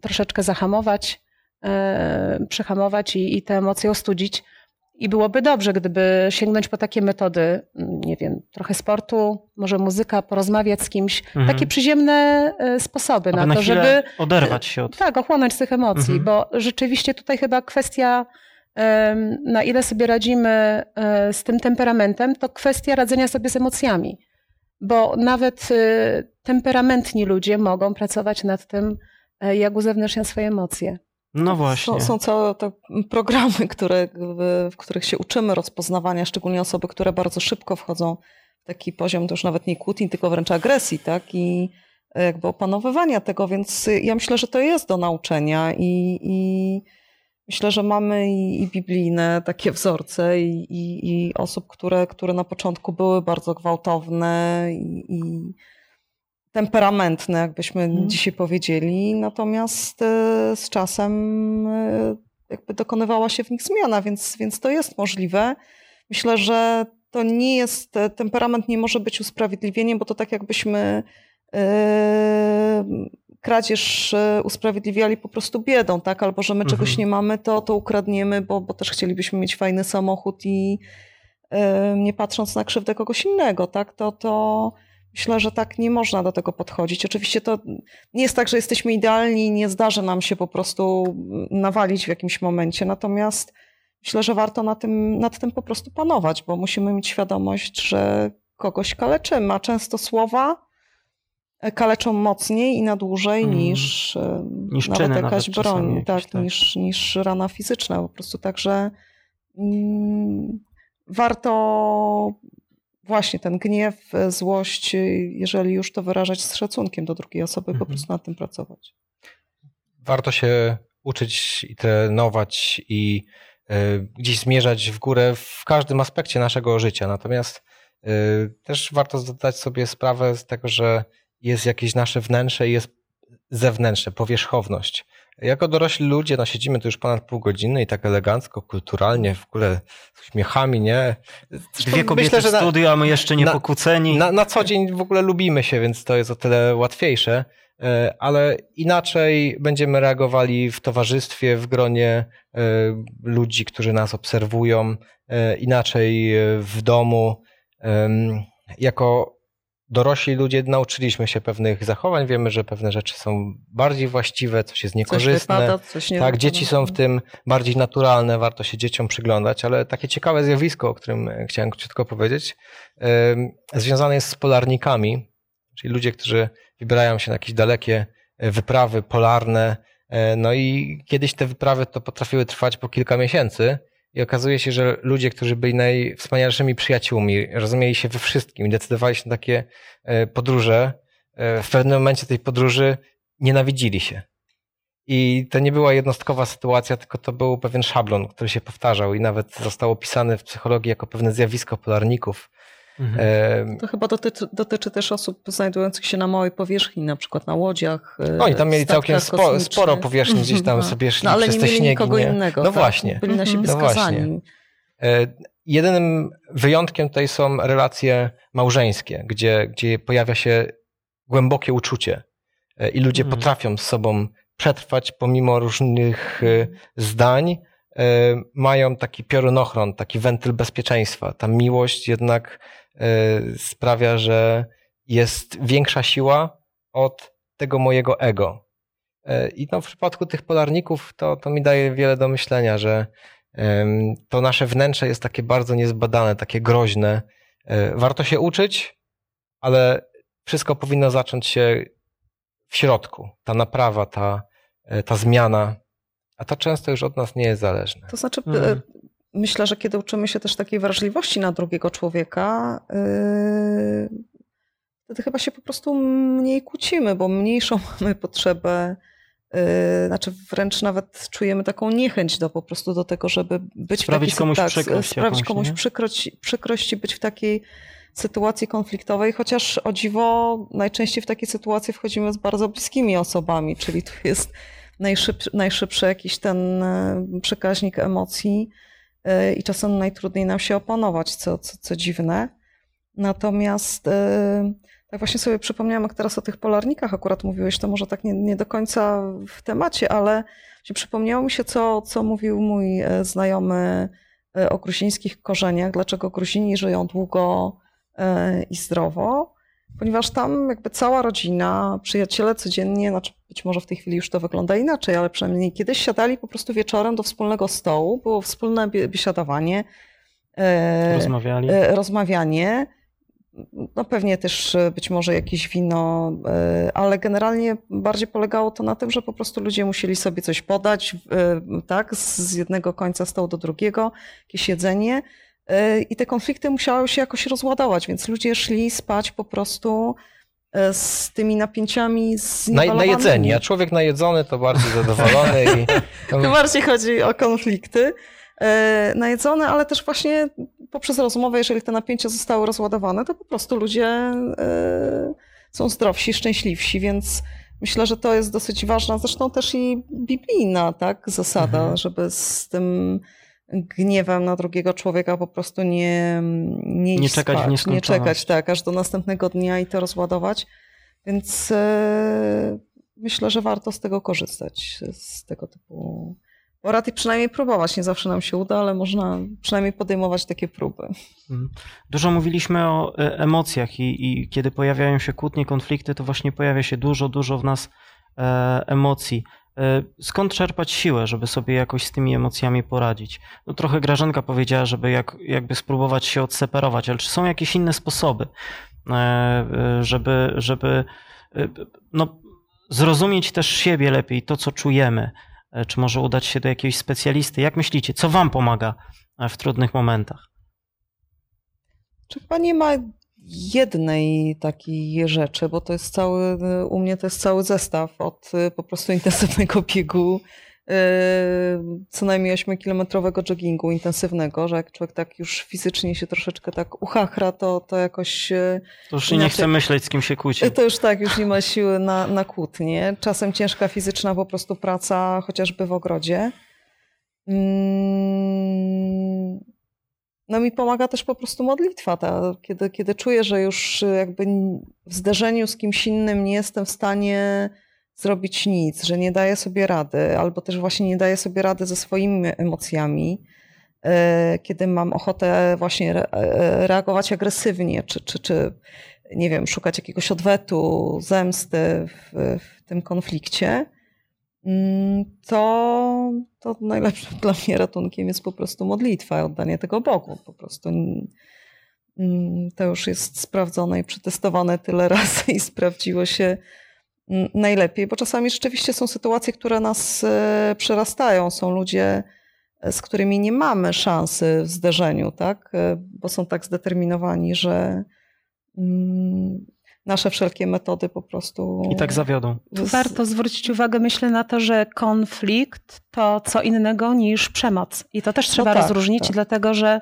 troszeczkę zahamować, przehamować i, i te emocje ostudzić. I byłoby dobrze, gdyby sięgnąć po takie metody, mm, nie wiem, trochę sportu, może muzyka, porozmawiać z kimś. Mhm. Takie przyziemne e, sposoby Aby na, na to, żeby. Oderwać się od. Tak, ochłonąć z tych emocji, mhm. bo rzeczywiście tutaj chyba kwestia, na ile sobie radzimy e, z tym temperamentem, to kwestia radzenia sobie z emocjami. Bo nawet e, temperamentni ludzie mogą pracować nad tym, jak uzewnętrzniać swoje emocje. No właśnie. Są, są całe te programy, które, w których się uczymy rozpoznawania, szczególnie osoby, które bardzo szybko wchodzą w taki poziom to już nawet nie kłótni, tylko wręcz agresji, tak? I jakby opanowywania tego, więc ja myślę, że to jest do nauczenia i, i myślę, że mamy i, i biblijne takie wzorce i, i, i, osób, które, które na początku były bardzo gwałtowne i, temperamentne, jakbyśmy hmm. dzisiaj powiedzieli, natomiast e, z czasem e, jakby dokonywała się w nich zmiana, więc, więc to jest możliwe. Myślę, że to nie jest, e, temperament nie może być usprawiedliwieniem, bo to tak jakbyśmy kradzież usprawiedliwiali po prostu biedą, tak? Albo że my mhm. czegoś nie mamy, to, to ukradniemy, bo, bo też chcielibyśmy mieć fajny samochód i nie patrząc na krzywdę kogoś innego, tak? To, to Myślę, że tak nie można do tego podchodzić. Oczywiście to nie jest tak, że jesteśmy idealni i nie zdarzy nam się po prostu nawalić w jakimś momencie. Natomiast myślę, że warto na tym, nad tym po prostu panować, bo musimy mieć świadomość, że kogoś kaleczymy, a często słowa kaleczą mocniej i na dłużej mm. niż, niż nawet jakaś nawet broń, tak, tak, Niż, niż rana fizyczna po prostu. Także mm, warto właśnie ten gniew, e, złość, e, jeżeli już to wyrażać z szacunkiem do drugiej osoby, mhm. po prostu nad tym pracować. Warto się uczyć i trenować i y, gdzieś zmierzać w górę w każdym aspekcie naszego życia. Natomiast też warto zdać sobie sprawę z tego, że jest jakieś nasze wnętrze i jest zewnętrzne, powierzchowność. Jako dorośli ludzie, no siedzimy tu już ponad pół godziny i tak elegancko, kulturalnie, w ogóle z uśmiechami, nie? Zresztą Dwie kobiety myślę, że na, w studiu, a my jeszcze nie na, pokłóceni. Na, na co dzień w ogóle lubimy się, więc to jest o tyle łatwiejsze, e, ale inaczej będziemy reagowali w towarzystwie, w gronie e, ludzi, którzy nas obserwują, e, inaczej w domu. Jako dorośli ludzie nauczyliśmy się pewnych zachowań, wiemy, że pewne rzeczy są bardziej właściwe, coś jest niekorzystne. Coś wypada, coś nie tak, dzieci są w tym bardziej naturalne, warto się dzieciom przyglądać, ale takie ciekawe zjawisko, o którym chciałem krótko powiedzieć, związane jest z polarnikami, czyli ludzie, którzy wybierają się na jakieś dalekie e, wyprawy polarne, e, no i kiedyś te wyprawy to potrafiły trwać po kilka miesięcy I okazuje się, że ludzie, którzy byli najwspanialszymi przyjaciółmi, rozumieli się we wszystkim i decydowali się na takie e, podróże, e, w pewnym momencie tej podróży nienawidzili się. I to nie była jednostkowa sytuacja, tylko to był pewien szablon, który się powtarzał i nawet został opisany w psychologii jako pewne zjawisko polarników. Mhm. To chyba dotyczy, dotyczy, też osób znajdujących się na małej powierzchni, na przykład na łodziach. Oni tam mieli całkiem spo, sporo powierzchni, gdzieś tam sobie szli no, ale przez nie te śniegi. nikogo nie? innego. No tak? właśnie. Byli na siebie no skazani. Właśnie. Jedynym wyjątkiem tutaj są relacje małżeńskie, gdzie, gdzie pojawia się głębokie uczucie e, i ludzie Mhm. potrafią z sobą przetrwać pomimo różnych e, zdań. e, Mają taki piorunochron, taki wentyl bezpieczeństwa. Ta miłość jednak e, sprawia, że jest większa siła od tego mojego ego. E, I no, w przypadku tych polarników to, to mi daje wiele do myślenia, że to nasze wnętrze jest takie bardzo niezbadane, takie groźne. E, Warto się uczyć, ale wszystko powinno zacząć się w środku. Ta naprawa, ta, e, ta zmiana, a to często już od nas nie jest zależne. To znaczy, Mhm. Myślę, że kiedy uczymy się też takiej wrażliwości na drugiego człowieka, yy, wtedy chyba się po prostu mniej kłócimy, bo mniejszą mamy potrzebę, yy, znaczy wręcz nawet czujemy taką niechęć do po prostu do tego, żeby być Sprawić w takiej komuś tak, przykrość sprawić jakąś, komuś nie? przykrość, przykrość i być w takiej sytuacji konfliktowej, chociaż o dziwo najczęściej w takie sytuacje wchodzimy z bardzo bliskimi osobami, czyli tu jest najszybszy, najszybszy jakiś ten e, przekaźnik emocji i czasem najtrudniej nam się opanować, co, co, co dziwne. Natomiast e, tak właśnie sobie przypomniałam, jak teraz o tych polarnikach akurat mówiłeś, to może tak nie, nie do końca w temacie, ale przypomniało mi się, co, co mówił mój e, znajomy o gruzińskich korzeniach, dlaczego Gruzini żyją długo i zdrowo, ponieważ tam jakby cała rodzina, przyjaciele codziennie, znaczy być może w tej chwili już to wygląda inaczej, ale przynajmniej kiedyś siadali po prostu wieczorem do wspólnego stołu, było wspólne bie- biesiadowanie, e, Rozmawiali. e, rozmawianie, no pewnie też e, być może jakieś wino, ale generalnie bardziej polegało to na tym, że po prostu ludzie musieli sobie coś podać, tak, z jednego końca stołu do drugiego, jakieś jedzenie i te konflikty musiały się jakoś rozładować, więc ludzie szli spać po prostu e, z tymi napięciami Na, zniwelowanymi. najedzeni, a człowiek najedzony to bardziej zadowolony. I, To bardziej chodzi o konflikty e, najedzone, ale też właśnie poprzez rozmowę, jeżeli te napięcia zostały rozładowane, to po prostu ludzie e, są zdrowsi, szczęśliwsi, więc myślę, że to jest dosyć ważna, zresztą też i biblijna tak, zasada, Mhm. żeby z tym gniewem na drugiego człowieka po prostu nie nie, Nie czekać w spać, nie nieskończoność. czekać tak, aż do następnego dnia i to rozładować. Więc e, myślę, że warto z tego korzystać, z tego typu porad i przynajmniej próbować. Nie zawsze nam się uda, ale można przynajmniej podejmować takie próby. Mhm. Dużo mówiliśmy o e, emocjach i, i kiedy pojawiają się kłótnie, konflikty, to właśnie pojawia się dużo, dużo w nas e, emocji. E, Skąd czerpać siłę, żeby sobie jakoś z tymi emocjami poradzić? No trochę Grażynka powiedziała, żeby jak, jakby spróbować się odseparować, ale czy są jakieś inne sposoby, e, e, żeby, żeby no, zrozumieć też siebie lepiej, to co czujemy? Czy może udać się do jakiegoś specjalisty? Jak myślicie, co wam pomaga w trudnych momentach? Czy chyba nie ma jednej takiej rzeczy, bo to jest cały, u mnie to jest cały zestaw od y, po prostu intensywnego biegu, y, co najmniej 8-kilometrowego joggingu intensywnego, że jak człowiek tak już fizycznie się troszeczkę tak uchachra, to, to jakoś... y, To już nie inaczej- chcę myśleć, z kim się kłóci. To już tak, już nie ma siły na, na kłótnie. Czasem ciężka fizyczna po prostu praca, chociażby w ogrodzie. Mm, No mi pomaga też po prostu modlitwa, ta, kiedy, kiedy czuję, że już jakby w zderzeniu z kimś innym nie jestem w stanie zrobić nic, że nie daję sobie rady, albo też właśnie nie daję sobie rady ze swoimi emocjami, e, kiedy mam ochotę właśnie e, reagować agresywnie, czy, czy, czy nie wiem, szukać jakiegoś odwetu, zemsty w, w tym konflikcie, to, to najlepszym dla mnie ratunkiem jest po prostu modlitwa, oddanie tego Bogu. Po prostu mm, to już jest sprawdzone i przetestowane tyle razy i sprawdziło się mm, najlepiej, bo czasami rzeczywiście są sytuacje, które nas e, przerastają. Są ludzie, z którymi nie mamy szansy w zderzeniu, tak? bo są tak zdeterminowani, że mm, nasze wszelkie metody po prostu. I tak zawiodą. Warto zwrócić uwagę, myślę, na to, że konflikt to co innego niż przemoc. I to też trzeba no tak, rozróżnić, tak. dlatego że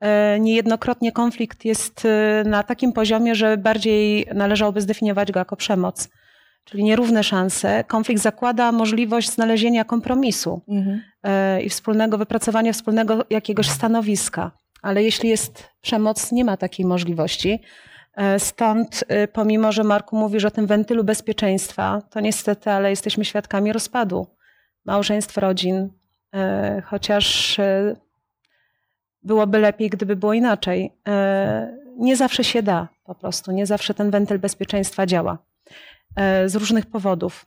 e, niejednokrotnie konflikt jest e, na takim poziomie, że bardziej należałoby zdefiniować go jako przemoc. Czyli nierówne szanse. Konflikt zakłada możliwość znalezienia kompromisu Mhm. e, i wspólnego wypracowania wspólnego jakiegoś stanowiska. Ale jeśli jest przemoc, nie ma takiej możliwości. E, Stąd, e, pomimo że Marku mówisz o tym wentylu bezpieczeństwa, to niestety, ale jesteśmy świadkami rozpadu małżeństw, rodzin, e, chociaż byłoby lepiej, gdyby było inaczej. Nie zawsze się da, po prostu, nie zawsze ten wentyl bezpieczeństwa działa z różnych powodów.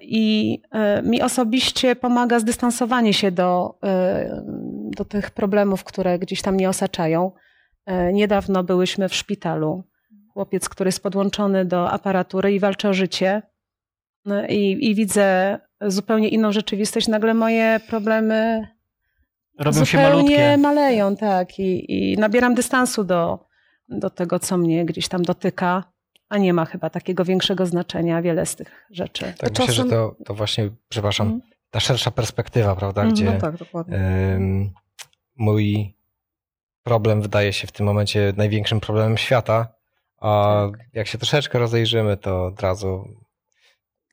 I mi osobiście pomaga zdystansowanie się do, do tych problemów, które gdzieś tam mnie osaczają. E, Niedawno byłyśmy w szpitalu. Chłopiec, który jest podłączony do aparatury i walczy o życie. No I, I widzę zupełnie inną rzeczywistość. Nagle moje problemy Robią zupełnie maleją, tak. I, I nabieram dystansu do, do tego, co mnie gdzieś tam dotyka, a nie ma chyba takiego większego znaczenia wiele z tych rzeczy. Tak, myślę, że to, to właśnie, przepraszam, ta szersza perspektywa, prawda, Mhm. gdzie No tak, dokładnie. mój problem wydaje się w tym momencie największym problemem świata, a Tak. jak się troszeczkę rozejrzymy, to od razu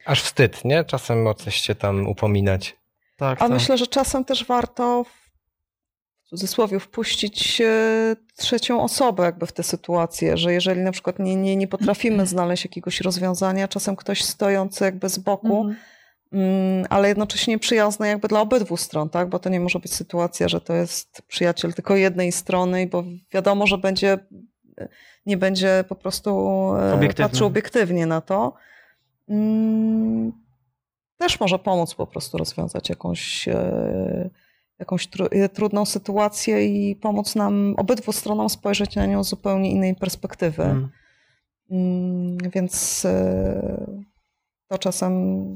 aż wstyd, nie? Czasem o coś się tam upominać. Tak, A myślę, że czasem też warto w cudzysłowie wpuścić e, trzecią osobę jakby w tę sytuację, że jeżeli na przykład nie, nie, nie potrafimy znaleźć jakiegoś rozwiązania, czasem ktoś stojący jakby z boku, Mhm. Mm, ale jednocześnie przyjazny jakby dla obydwu stron, tak? Bo to nie może być sytuacja, że to jest przyjaciel tylko jednej strony, bo wiadomo, że będzie nie będzie po prostu e, Obiektywny. patrzył obiektywnie na to. Mm, Też może pomóc po prostu rozwiązać jakąś, e, jakąś tru, e, trudną sytuację i pomóc nam obydwu stronom spojrzeć na nią z zupełnie innej perspektywy. Mm. Mm, Więc to czasem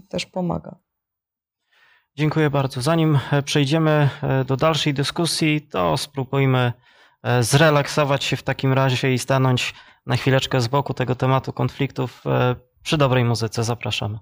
też pomaga. Dziękuję bardzo. Zanim e, przejdziemy e, do dalszej dyskusji, to spróbujmy e, zrelaksować się w takim razie i stanąć na chwileczkę z boku tego tematu konfliktów przy dobrej muzyce. Zapraszamy.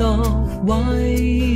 Of white.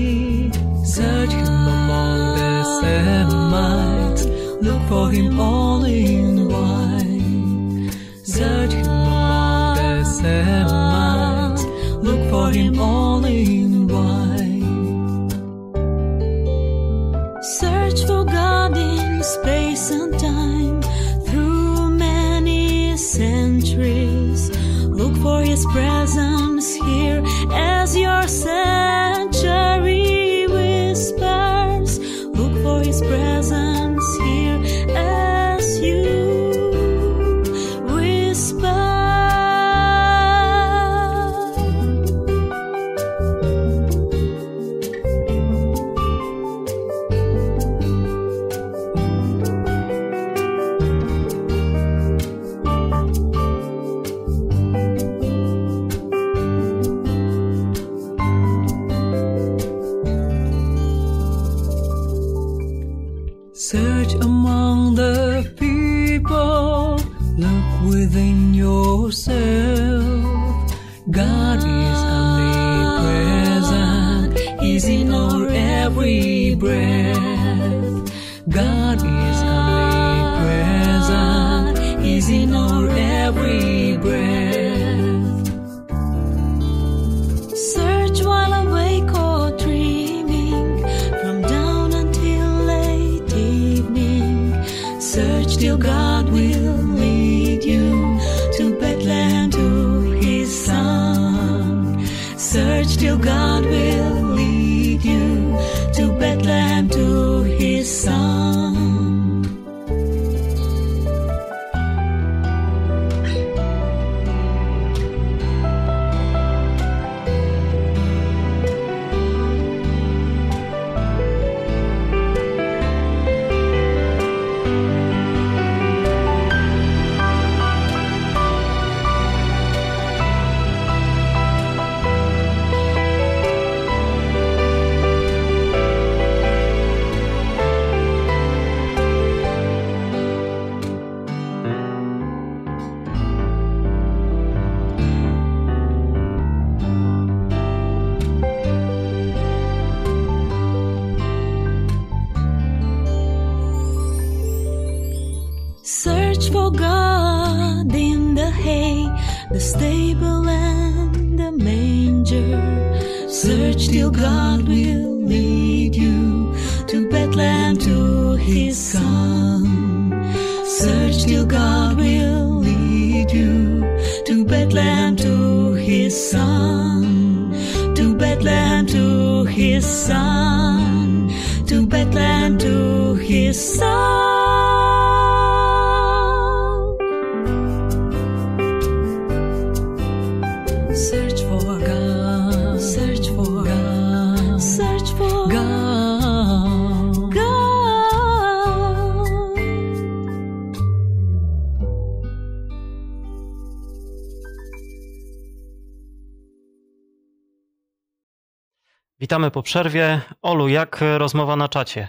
Witamy po przerwie. Olu, jak rozmowa na czacie?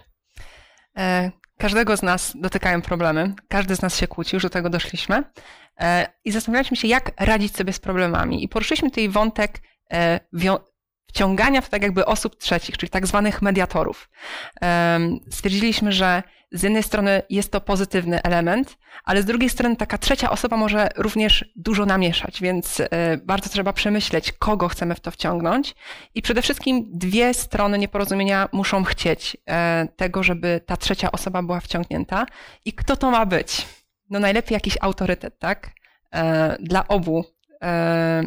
E, Każdego z nas dotykają problemy, każdy z nas się kłóci, już do tego doszliśmy. E, I zastanawialiśmy się, jak radzić sobie z problemami. I poruszyliśmy tutaj wątek e, wciągania w tak jakby osób trzecich, czyli tak zwanych mediatorów. Stwierdziliśmy, że z jednej strony jest to pozytywny element, ale z drugiej strony taka trzecia osoba może również dużo namieszać, więc e, bardzo trzeba przemyśleć, kogo chcemy w to wciągnąć. I przede wszystkim dwie strony nieporozumienia muszą chcieć e, tego, żeby ta trzecia osoba była wciągnięta. I kto to ma być? No najlepiej jakiś autorytet, tak? E, Dla obu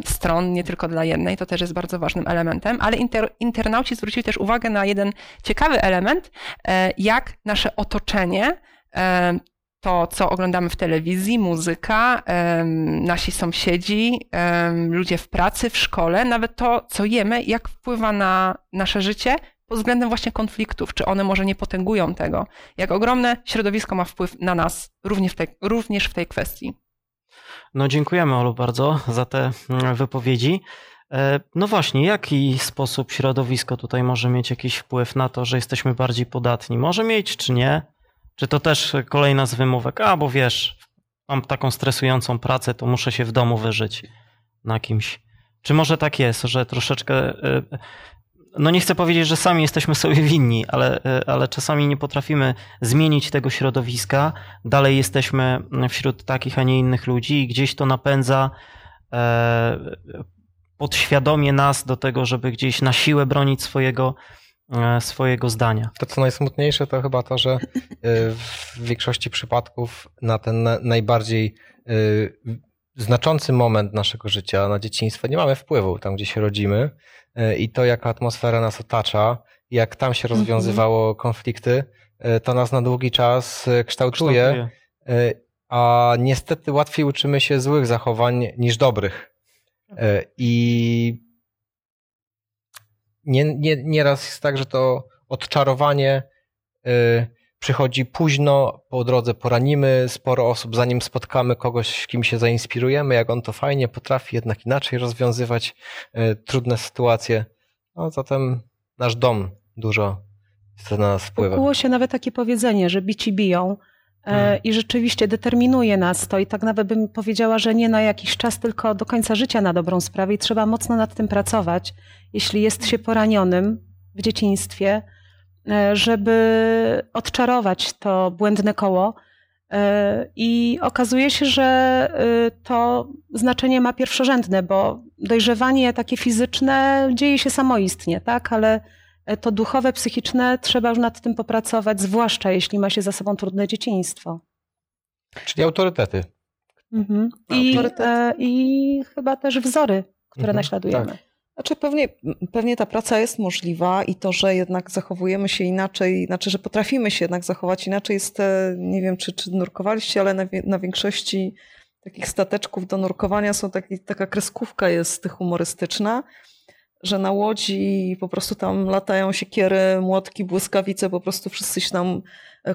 stron, nie tylko dla jednej, to też jest bardzo ważnym elementem, ale inter, internauci zwrócili też uwagę na jeden ciekawy element, e, jak nasze otoczenie, e, to co oglądamy w telewizji, muzyka, nasi sąsiedzi, ludzie w pracy, w szkole, nawet to, co jemy, jak wpływa na nasze życie pod względem właśnie konfliktów, czy one może nie potęgują tego, jak ogromne środowisko ma wpływ na nas również w tej, również w tej kwestii. No dziękujemy Olu bardzo za te mm, wypowiedzi. E, No właśnie, jaki sposób środowisko tutaj może mieć jakiś wpływ na to, że jesteśmy bardziej podatni? Może mieć czy nie? Czy to też kolejna z wymówek? A, bo wiesz, mam taką stresującą pracę, to muszę się w domu wyżyć na kimś. Czy może tak jest, że troszeczkę. E, No nie chcę powiedzieć, że sami jesteśmy sobie winni, ale, e, ale czasami nie potrafimy zmienić tego środowiska. Dalej jesteśmy wśród takich, a nie innych ludzi i gdzieś to napędza e, podświadomie nas do tego, żeby gdzieś na siłę bronić swojego, e, swojego zdania. To, co najsmutniejsze, to chyba to, że y, w większości przypadków na ten na- najbardziej znaczący moment naszego życia, na dzieciństwo, nie mamy wpływu tam, gdzie się rodzimy i to, jaka atmosfera nas otacza, jak tam się Mhm. rozwiązywało konflikty, y, to nas na długi czas y, kształtuje, Kształtuje. a niestety łatwiej uczymy się złych zachowań niż dobrych. I nie, nie, nieraz jest tak, że to odczarowanie przychodzi późno, po drodze poranimy sporo osób, zanim spotkamy kogoś, kim się zainspirujemy, jak on to fajnie potrafi jednak inaczej rozwiązywać y, trudne sytuacje. No, zatem nasz dom dużo na nas wpływa. Ukuło się nawet takie powiedzenie, że bici biją. E, I rzeczywiście determinuje nas to i tak nawet bym powiedziała, że nie na jakiś czas, tylko do końca życia na dobrą sprawę i trzeba mocno nad tym pracować, jeśli jest się poranionym w dzieciństwie, e, żeby odczarować to błędne koło. E, I okazuje się, że e, to znaczenie ma pierwszorzędne, bo dojrzewanie takie fizyczne dzieje się samoistnie, tak? Ale e, to duchowe, psychiczne trzeba już nad tym popracować, zwłaszcza jeśli ma się za sobą trudne dzieciństwo. Czyli autorytety. Mhm. I, e, I chyba też wzory, które Mhm, naśladujemy. tak. Znaczy pewnie, pewnie ta praca jest możliwa i to, że jednak zachowujemy się inaczej, znaczy, że potrafimy się jednak zachować inaczej jest, e, nie wiem czy, czy nurkowaliście, ale na, na większości takich stateczków do nurkowania są taki, taka kreskówka jest humorystyczna, że na łodzi po prostu tam latają siekiery, młotki, błyskawice, po prostu wszyscy się tam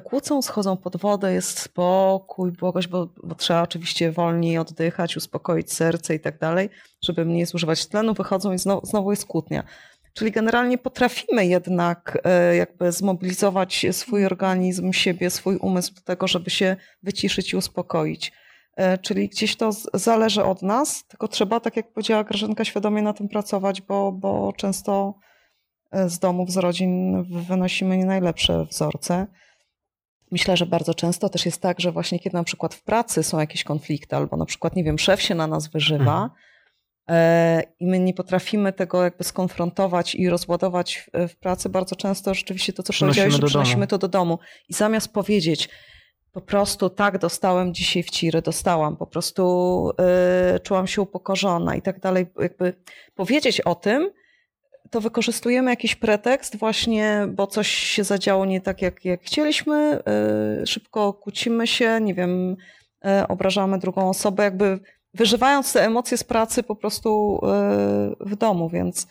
kłócą, schodzą pod wodę, jest spokój, błogość, bo, bo trzeba oczywiście wolniej oddychać, uspokoić serce i tak dalej, żeby mniej zużywać tlenu, wychodzą i znowu, znowu jest kłótnia. Czyli generalnie potrafimy jednak e, jakby zmobilizować swój organizm, siebie, swój umysł do tego, żeby się wyciszyć i uspokoić. E, Czyli gdzieś to zależy od nas, tylko trzeba, tak jak powiedziała Grażynka, świadomie na tym pracować, bo, bo często e, z domów, z rodzin wynosimy nie najlepsze wzorce. Myślę, że bardzo często też jest tak, że właśnie kiedy na przykład w pracy są jakieś konflikty, albo na przykład, nie wiem, szef się na nas wyżywa e, i my nie potrafimy tego jakby skonfrontować i rozładować w, pracy, bardzo często rzeczywiście to, co powiedziałeś, że przynosimy to do domu. I zamiast powiedzieć, po prostu tak, dostałem dzisiaj w ciry, dostałam, po prostu y, czułam się upokorzona i tak dalej. Jakby powiedzieć o tym, to wykorzystujemy jakiś pretekst właśnie, bo coś się zadziało nie tak, jak, jak chcieliśmy, y, szybko kłócimy się, nie wiem, y, obrażamy drugą osobę, jakby wyżywając te emocje z pracy po prostu y, w domu, więc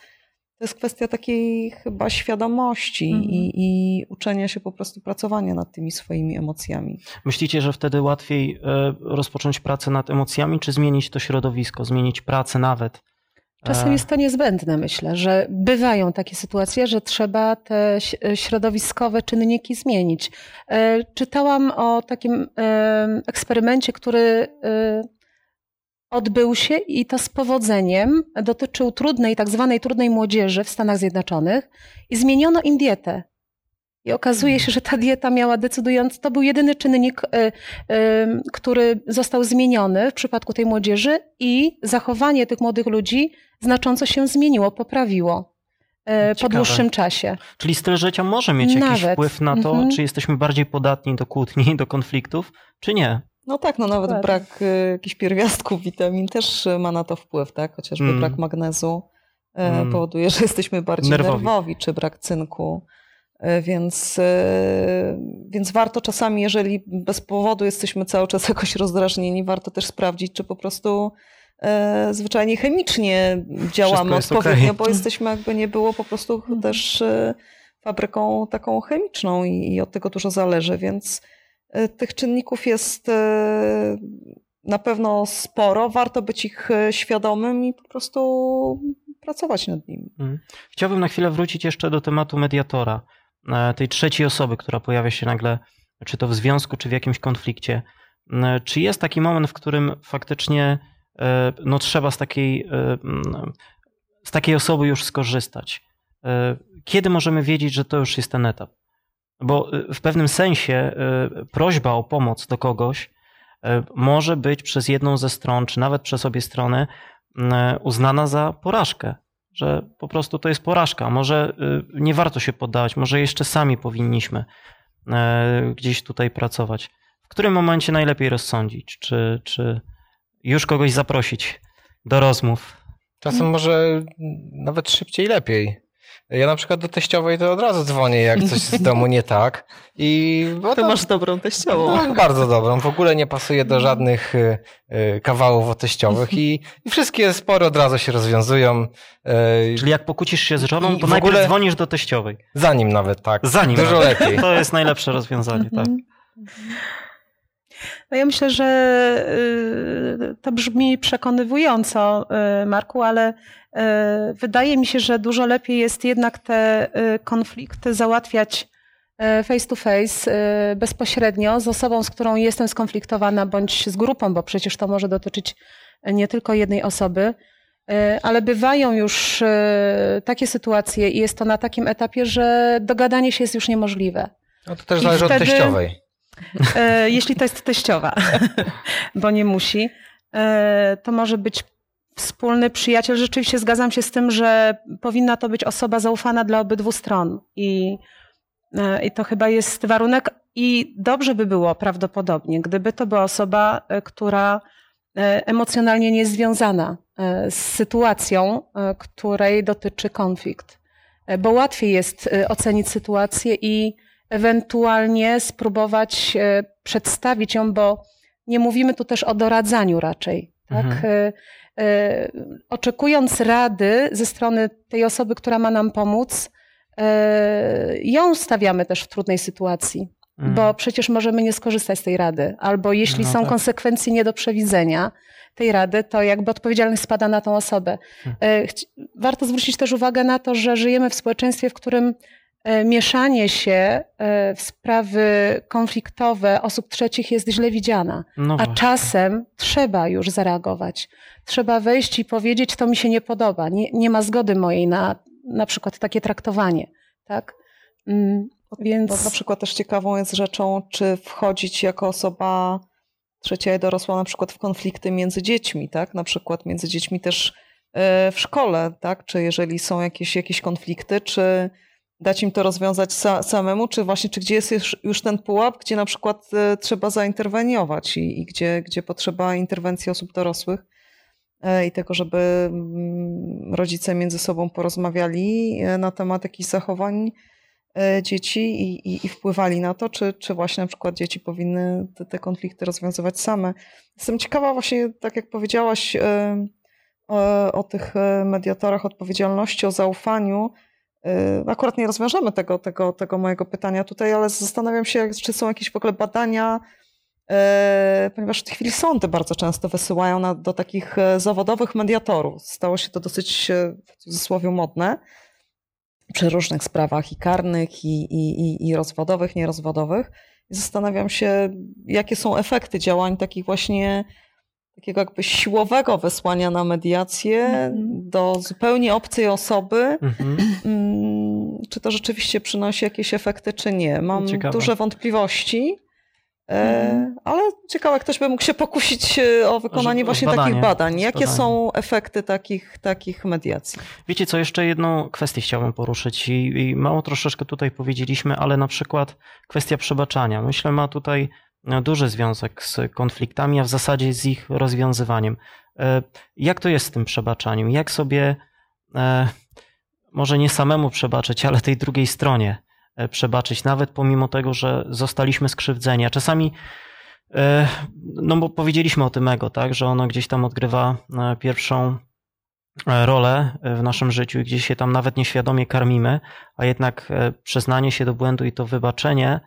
to jest kwestia takiej chyba świadomości i, i uczenia się po prostu pracowania nad tymi swoimi emocjami. Myślicie, że wtedy łatwiej rozpocząć pracę nad emocjami, czy zmienić to środowisko, zmienić pracę nawet? Czasem E, jest to niezbędne, myślę, że bywają takie sytuacje, że trzeba te ś- środowiskowe czynniki zmienić. E, Czytałam o takim e, eksperymencie, który e, odbył się i to z powodzeniem dotyczył trudnej, tak zwanej trudnej młodzieży w Stanach Zjednoczonych i zmieniono im dietę. I okazuje się, że ta dieta miała decydujący, to był jedyny czynnik, e, e, który został zmieniony w przypadku tej młodzieży i zachowanie tych młodych ludzi znacząco się zmieniło, poprawiło po Ciekawe. dłuższym czasie. Czyli styl życia może mieć jakiś Nawet. wpływ na to, Mhm. czy jesteśmy bardziej podatni do kłótni, do konfliktów, czy nie? No tak, no nawet Dokładnie. brak y, jakichś pierwiastków witamin też y, ma na to wpływ, tak? Chociażby Mm. brak magnezu y, Mm. powoduje, że jesteśmy bardziej Nerwowi. nerwowi, czy brak cynku. Y, Więc, y, więc warto czasami, jeżeli bez powodu jesteśmy cały czas jakoś rozdrażnieni, warto też sprawdzić, czy po prostu y, zwyczajnie chemicznie działamy odpowiednio, okej. bo jesteśmy jakby nie było po prostu też fabryką taką chemiczną i, od tego dużo zależy, więc tych czynników jest na pewno sporo. Warto być ich świadomym i po prostu pracować nad nimi. Mm. Chciałbym na chwilę wrócić jeszcze do tematu mediatora, e, tej trzeciej osoby, która pojawia się nagle, czy to w związku, czy w jakimś konflikcie. E, Czy jest taki moment, w którym faktycznie e, no, trzeba z takiej, e, z takiej osoby już skorzystać? E, Kiedy możemy wiedzieć, że to już jest ten etap? Bo e, w pewnym sensie e, prośba o pomoc do kogoś e, może być przez jedną ze stron, czy nawet przez obie strony uznana za porażkę, że po prostu to jest porażka. Może y, nie warto się poddawać, może jeszcze sami powinniśmy e, gdzieś tutaj pracować. W którym momencie najlepiej rozsądzić? Czy, czy już kogoś zaprosić do rozmów? Czasem może nawet szybciej lepiej. Ja na przykład do teściowej to od razu dzwonię, jak coś z domu nie tak. I bo Ty masz dobrą teściową. No, bardzo dobrą. W ogóle nie pasuje do żadnych y, y, kawałów o teściowych i, i wszystkie spory od razu się rozwiązują. Y, Czyli jak pokłócisz się z żoną, to w najpierw ogóle- dzwonisz do teściowej. Zanim nawet, tak. Zanim. Dużo nawet. lepiej. To jest najlepsze rozwiązanie, tak. No ja myślę, że y, to brzmi przekonywująco, y, Marku, ale y, wydaje mi się, że dużo lepiej jest jednak te y, konflikty załatwiać y, face to face, bezpośrednio z osobą, z którą jestem skonfliktowana, bądź z grupą, bo przecież to może dotyczyć nie tylko jednej osoby. Ale bywają już takie sytuacje i jest to na takim etapie, że dogadanie się jest już niemożliwe. No to też I zależy wtedy- od teściowej. E, jeśli to jest teściowa, bo nie musi, e, to może być wspólny przyjaciel. Rzeczywiście zgadzam się z tym, że powinna to być osoba zaufana dla obydwu stron. I, e, i to chyba jest warunek. I dobrze by było prawdopodobnie, gdyby to była osoba, e, która e, emocjonalnie niezwiązana e, z sytuacją, której dotyczy konflikt. Bo łatwiej jest ocenić sytuację i ewentualnie spróbować przedstawić ją, bo nie mówimy tu też o doradzaniu raczej. Tak? Mhm. E, e, Oczekując rady ze strony tej osoby, która ma nam pomóc, e, ją stawiamy też w trudnej sytuacji, Mhm. bo przecież możemy nie skorzystać z tej rady, albo jeśli No są tak. konsekwencje nie do przewidzenia tej rady, to jakby odpowiedzialność spada na tą osobę. E, chci- Warto zwrócić też uwagę na to, że żyjemy w społeczeństwie, w którym e, mieszanie się e, w sprawy konfliktowe osób trzecich jest źle widziana. No A czasem trzeba już zareagować. Trzeba wejść i powiedzieć, to mi się nie podoba. Nie, nie ma zgody mojej na na przykład takie traktowanie. Tak? Mm, Więc... Bo na przykład też ciekawą jest rzeczą, czy wchodzić jako osoba trzecia i dorosła na przykład w konflikty między dziećmi, tak? Na przykład między dziećmi też e, w szkole, tak? Czy jeżeli są jakieś, jakieś konflikty, czy dać im to rozwiązać sa, samemu, czy właśnie, czy gdzie jest już, już ten pułap, gdzie na przykład e, trzeba zainterweniować i, i gdzie, gdzie potrzeba interwencji osób dorosłych e, i tego, żeby mm, rodzice między sobą porozmawiali e, na temat jakichś zachowań dzieci i, i, i wpływali na to, czy, czy właśnie na przykład dzieci powinny te, te konflikty rozwiązywać same. Jestem ciekawa właśnie, tak jak powiedziałaś o, o tych mediatorach odpowiedzialności, o zaufaniu. E, Akurat nie rozwiążemy tego, tego, tego mojego pytania tutaj, ale zastanawiam się, czy są jakieś w ogóle badania, e, ponieważ w tej chwili sądy bardzo często wysyłają na, do takich e, zawodowych mediatorów. Stało się to dosyć w cudzysłowie modne przy różnych sprawach i karnych, i, i, i, i rozwodowych, nierozwodowych. I zastanawiam się, jakie są efekty działań takich właśnie takiego jakby siłowego wysłania na mediację do zupełnie obcej osoby. Mm, Czy to rzeczywiście przynosi jakieś efekty, czy nie? Mam Ciekawe. duże wątpliwości. E, ale ciekawe, ktoś by mógł się pokusić e, o wykonanie Że- właśnie zbadanie, takich badań. Jakie są efekty takich, takich mediacji? Wiecie co, jeszcze jedną kwestię chciałbym poruszyć i, i mało troszeczkę tutaj powiedzieliśmy, ale na przykład kwestia przebaczania. Myślę, ma tutaj duży związek z konfliktami, a w zasadzie z ich rozwiązywaniem. E, Jak to jest z tym przebaczaniem? Jak sobie e, może nie samemu przebaczyć, ale tej drugiej stronie e, przebaczyć, nawet pomimo tego, że zostaliśmy skrzywdzeni. A czasami, no bo powiedzieliśmy o tym ego, tak, że ono gdzieś tam odgrywa pierwszą rolę w naszym życiu i gdzieś się tam nawet nieświadomie karmimy, a jednak przyznanie się do błędu i to wybaczenie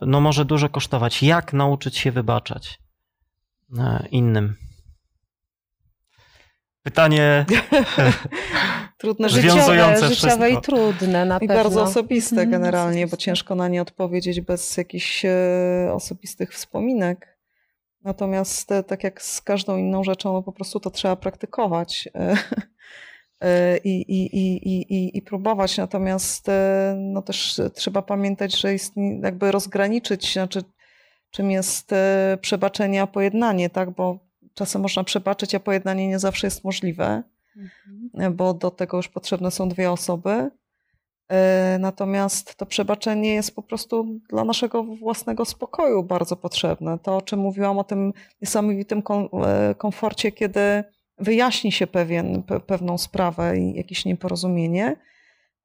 no może dużo kosztować. Jak nauczyć się wybaczać e, innym? Pytanie Trudne związujące życiowe, życiowe i trudne na I pewno. bardzo osobiste Mhm, generalnie, bo ciężko na nie odpowiedzieć bez jakichś e, osobistych wspominek. Natomiast e, tak jak z każdą inną rzeczą, no po prostu to trzeba praktykować e, e, i, i, i, i, i, próbować. Natomiast e, no też trzeba pamiętać, że istnie, jakby rozgraniczyć, znaczy czym jest e, przebaczenie, a pojednanie, tak? Bo czasem można przebaczyć, a pojednanie nie zawsze jest możliwe bo do tego już potrzebne są dwie osoby. E, Natomiast to przebaczenie jest po prostu dla naszego własnego spokoju bardzo potrzebne. To, o czym mówiłam, o tym niesamowitym kom- e, komforcie, kiedy wyjaśni się pewien, pe- pewną sprawę i jakieś nieporozumienie,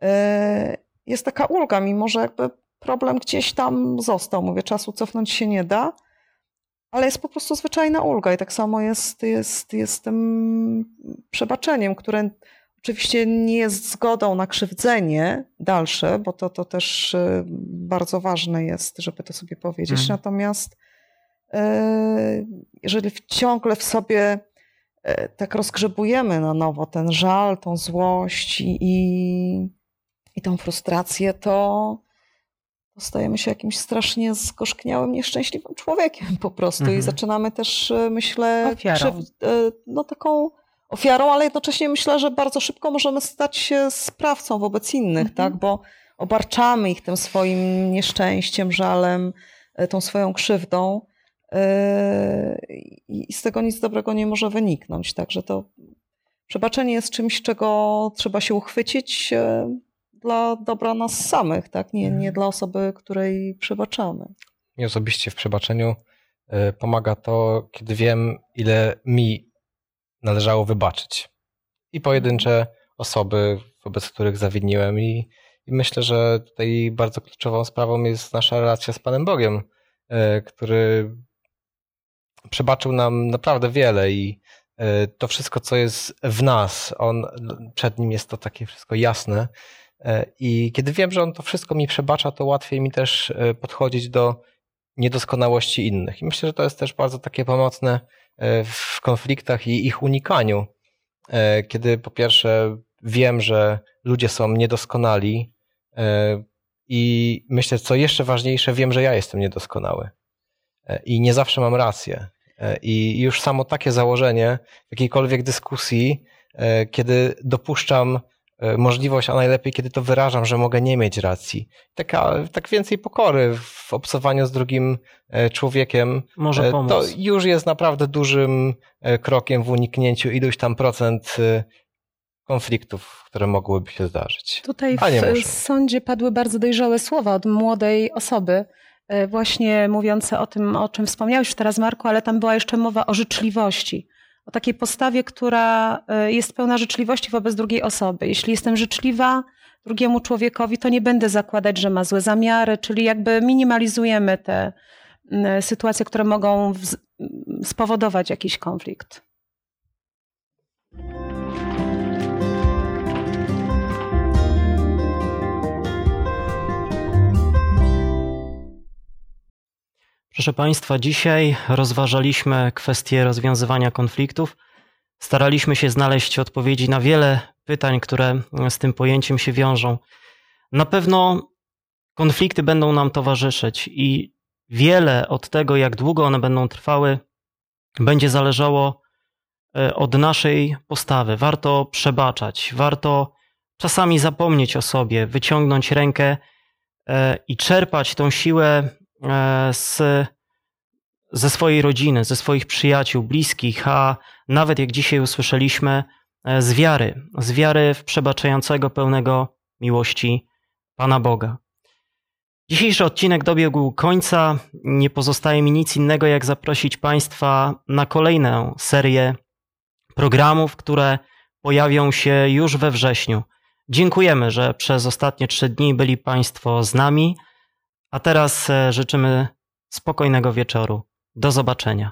e, jest taka ulga, mimo że jakby problem gdzieś tam został. Mówię, czasu cofnąć się nie da, ale jest po prostu zwyczajna ulga i tak samo jest, jest, jest tym przebaczeniem, które oczywiście nie jest zgodą na krzywdzenie dalsze, bo to, to też y, bardzo ważne jest, żeby to sobie powiedzieć. Mhm. Natomiast y, jeżeli ciągle w sobie tak rozgrzebujemy na nowo ten żal, tą złość i, i, i tą frustrację, to, to stajemy się jakimś strasznie zgorzkniałym, nieszczęśliwym człowiekiem po prostu i Mhm. zaczynamy też, y, myślę, Ofiarą. y, no taką ofiarą, ale jednocześnie myślę, że bardzo szybko możemy stać się sprawcą wobec innych, tak, bo obarczamy ich tym swoim nieszczęściem, żalem, tą swoją krzywdą i i z tego nic dobrego nie może wyniknąć, także to przebaczenie jest czymś, czego trzeba się uchwycić y, dla dobra nas samych, tak? Nie, nie dla osoby, której przebaczamy. I osobiście w przebaczeniu e, pomaga to, kiedy wiem, ile mi należało wybaczyć. I pojedyncze osoby, wobec których zawiniłem. I, i myślę, że tutaj bardzo kluczową sprawą jest nasza relacja z Panem Bogiem, który przebaczył nam naprawdę wiele i e, to wszystko, co jest w nas, on, przed nim jest to takie wszystko jasne. E, I kiedy wiem, że on to wszystko mi przebacza, to łatwiej mi też podchodzić do niedoskonałości innych. I myślę, że to jest też bardzo takie pomocne w konfliktach i ich unikaniu. Kiedy po pierwsze wiem, że ludzie są niedoskonali i myślę, co jeszcze ważniejsze, wiem, że ja jestem niedoskonały i nie zawsze mam rację. E, I już samo takie założenie w jakiejkolwiek dyskusji, e, kiedy dopuszczam e, możliwość, a najlepiej kiedy to wyrażam, że mogę nie mieć racji. Taka, tak więcej pokory w obcowaniu z drugim człowiekiem. Może pomóc. To już jest naprawdę dużym krokiem w uniknięciu iluś tam procent konfliktów, które mogłyby się zdarzyć. Tutaj w sądzie padły bardzo dojrzałe słowa od młodej osoby, E, właśnie mówiące o tym, o czym wspomniałeś teraz, Marku, ale tam była jeszcze mowa o życzliwości. O takiej postawie, która e, jest pełna życzliwości wobec drugiej osoby. Jeśli jestem życzliwa drugiemu człowiekowi, to nie będę zakładać, że ma złe zamiary, czyli jakby minimalizujemy te sytuacje, które mogą spowodować jakiś konflikt. Proszę Państwa, dzisiaj rozważaliśmy kwestie rozwiązywania konfliktów. Staraliśmy się znaleźć odpowiedzi na wiele pytań, które z tym pojęciem się wiążą. Na pewno konflikty będą nam towarzyszyć i wiele od tego, jak długo one będą trwały, będzie zależało e, od naszej postawy. Warto przebaczać, warto czasami zapomnieć o sobie, wyciągnąć rękę e, i czerpać tą siłę z, ze swojej rodziny, ze swoich przyjaciół, bliskich, a nawet jak dzisiaj usłyszeliśmy, e, z wiary, z wiary w przebaczającego pełnego miłości Pana Boga. Dzisiejszy odcinek dobiegł końca. Nie pozostaje mi nic innego, jak zaprosić Państwa na kolejną serię programów, które pojawią się już we wrześniu. Dziękujemy, że przez ostatnie trzy dni byli Państwo z nami. A teraz e, życzymy spokojnego wieczoru. Do zobaczenia.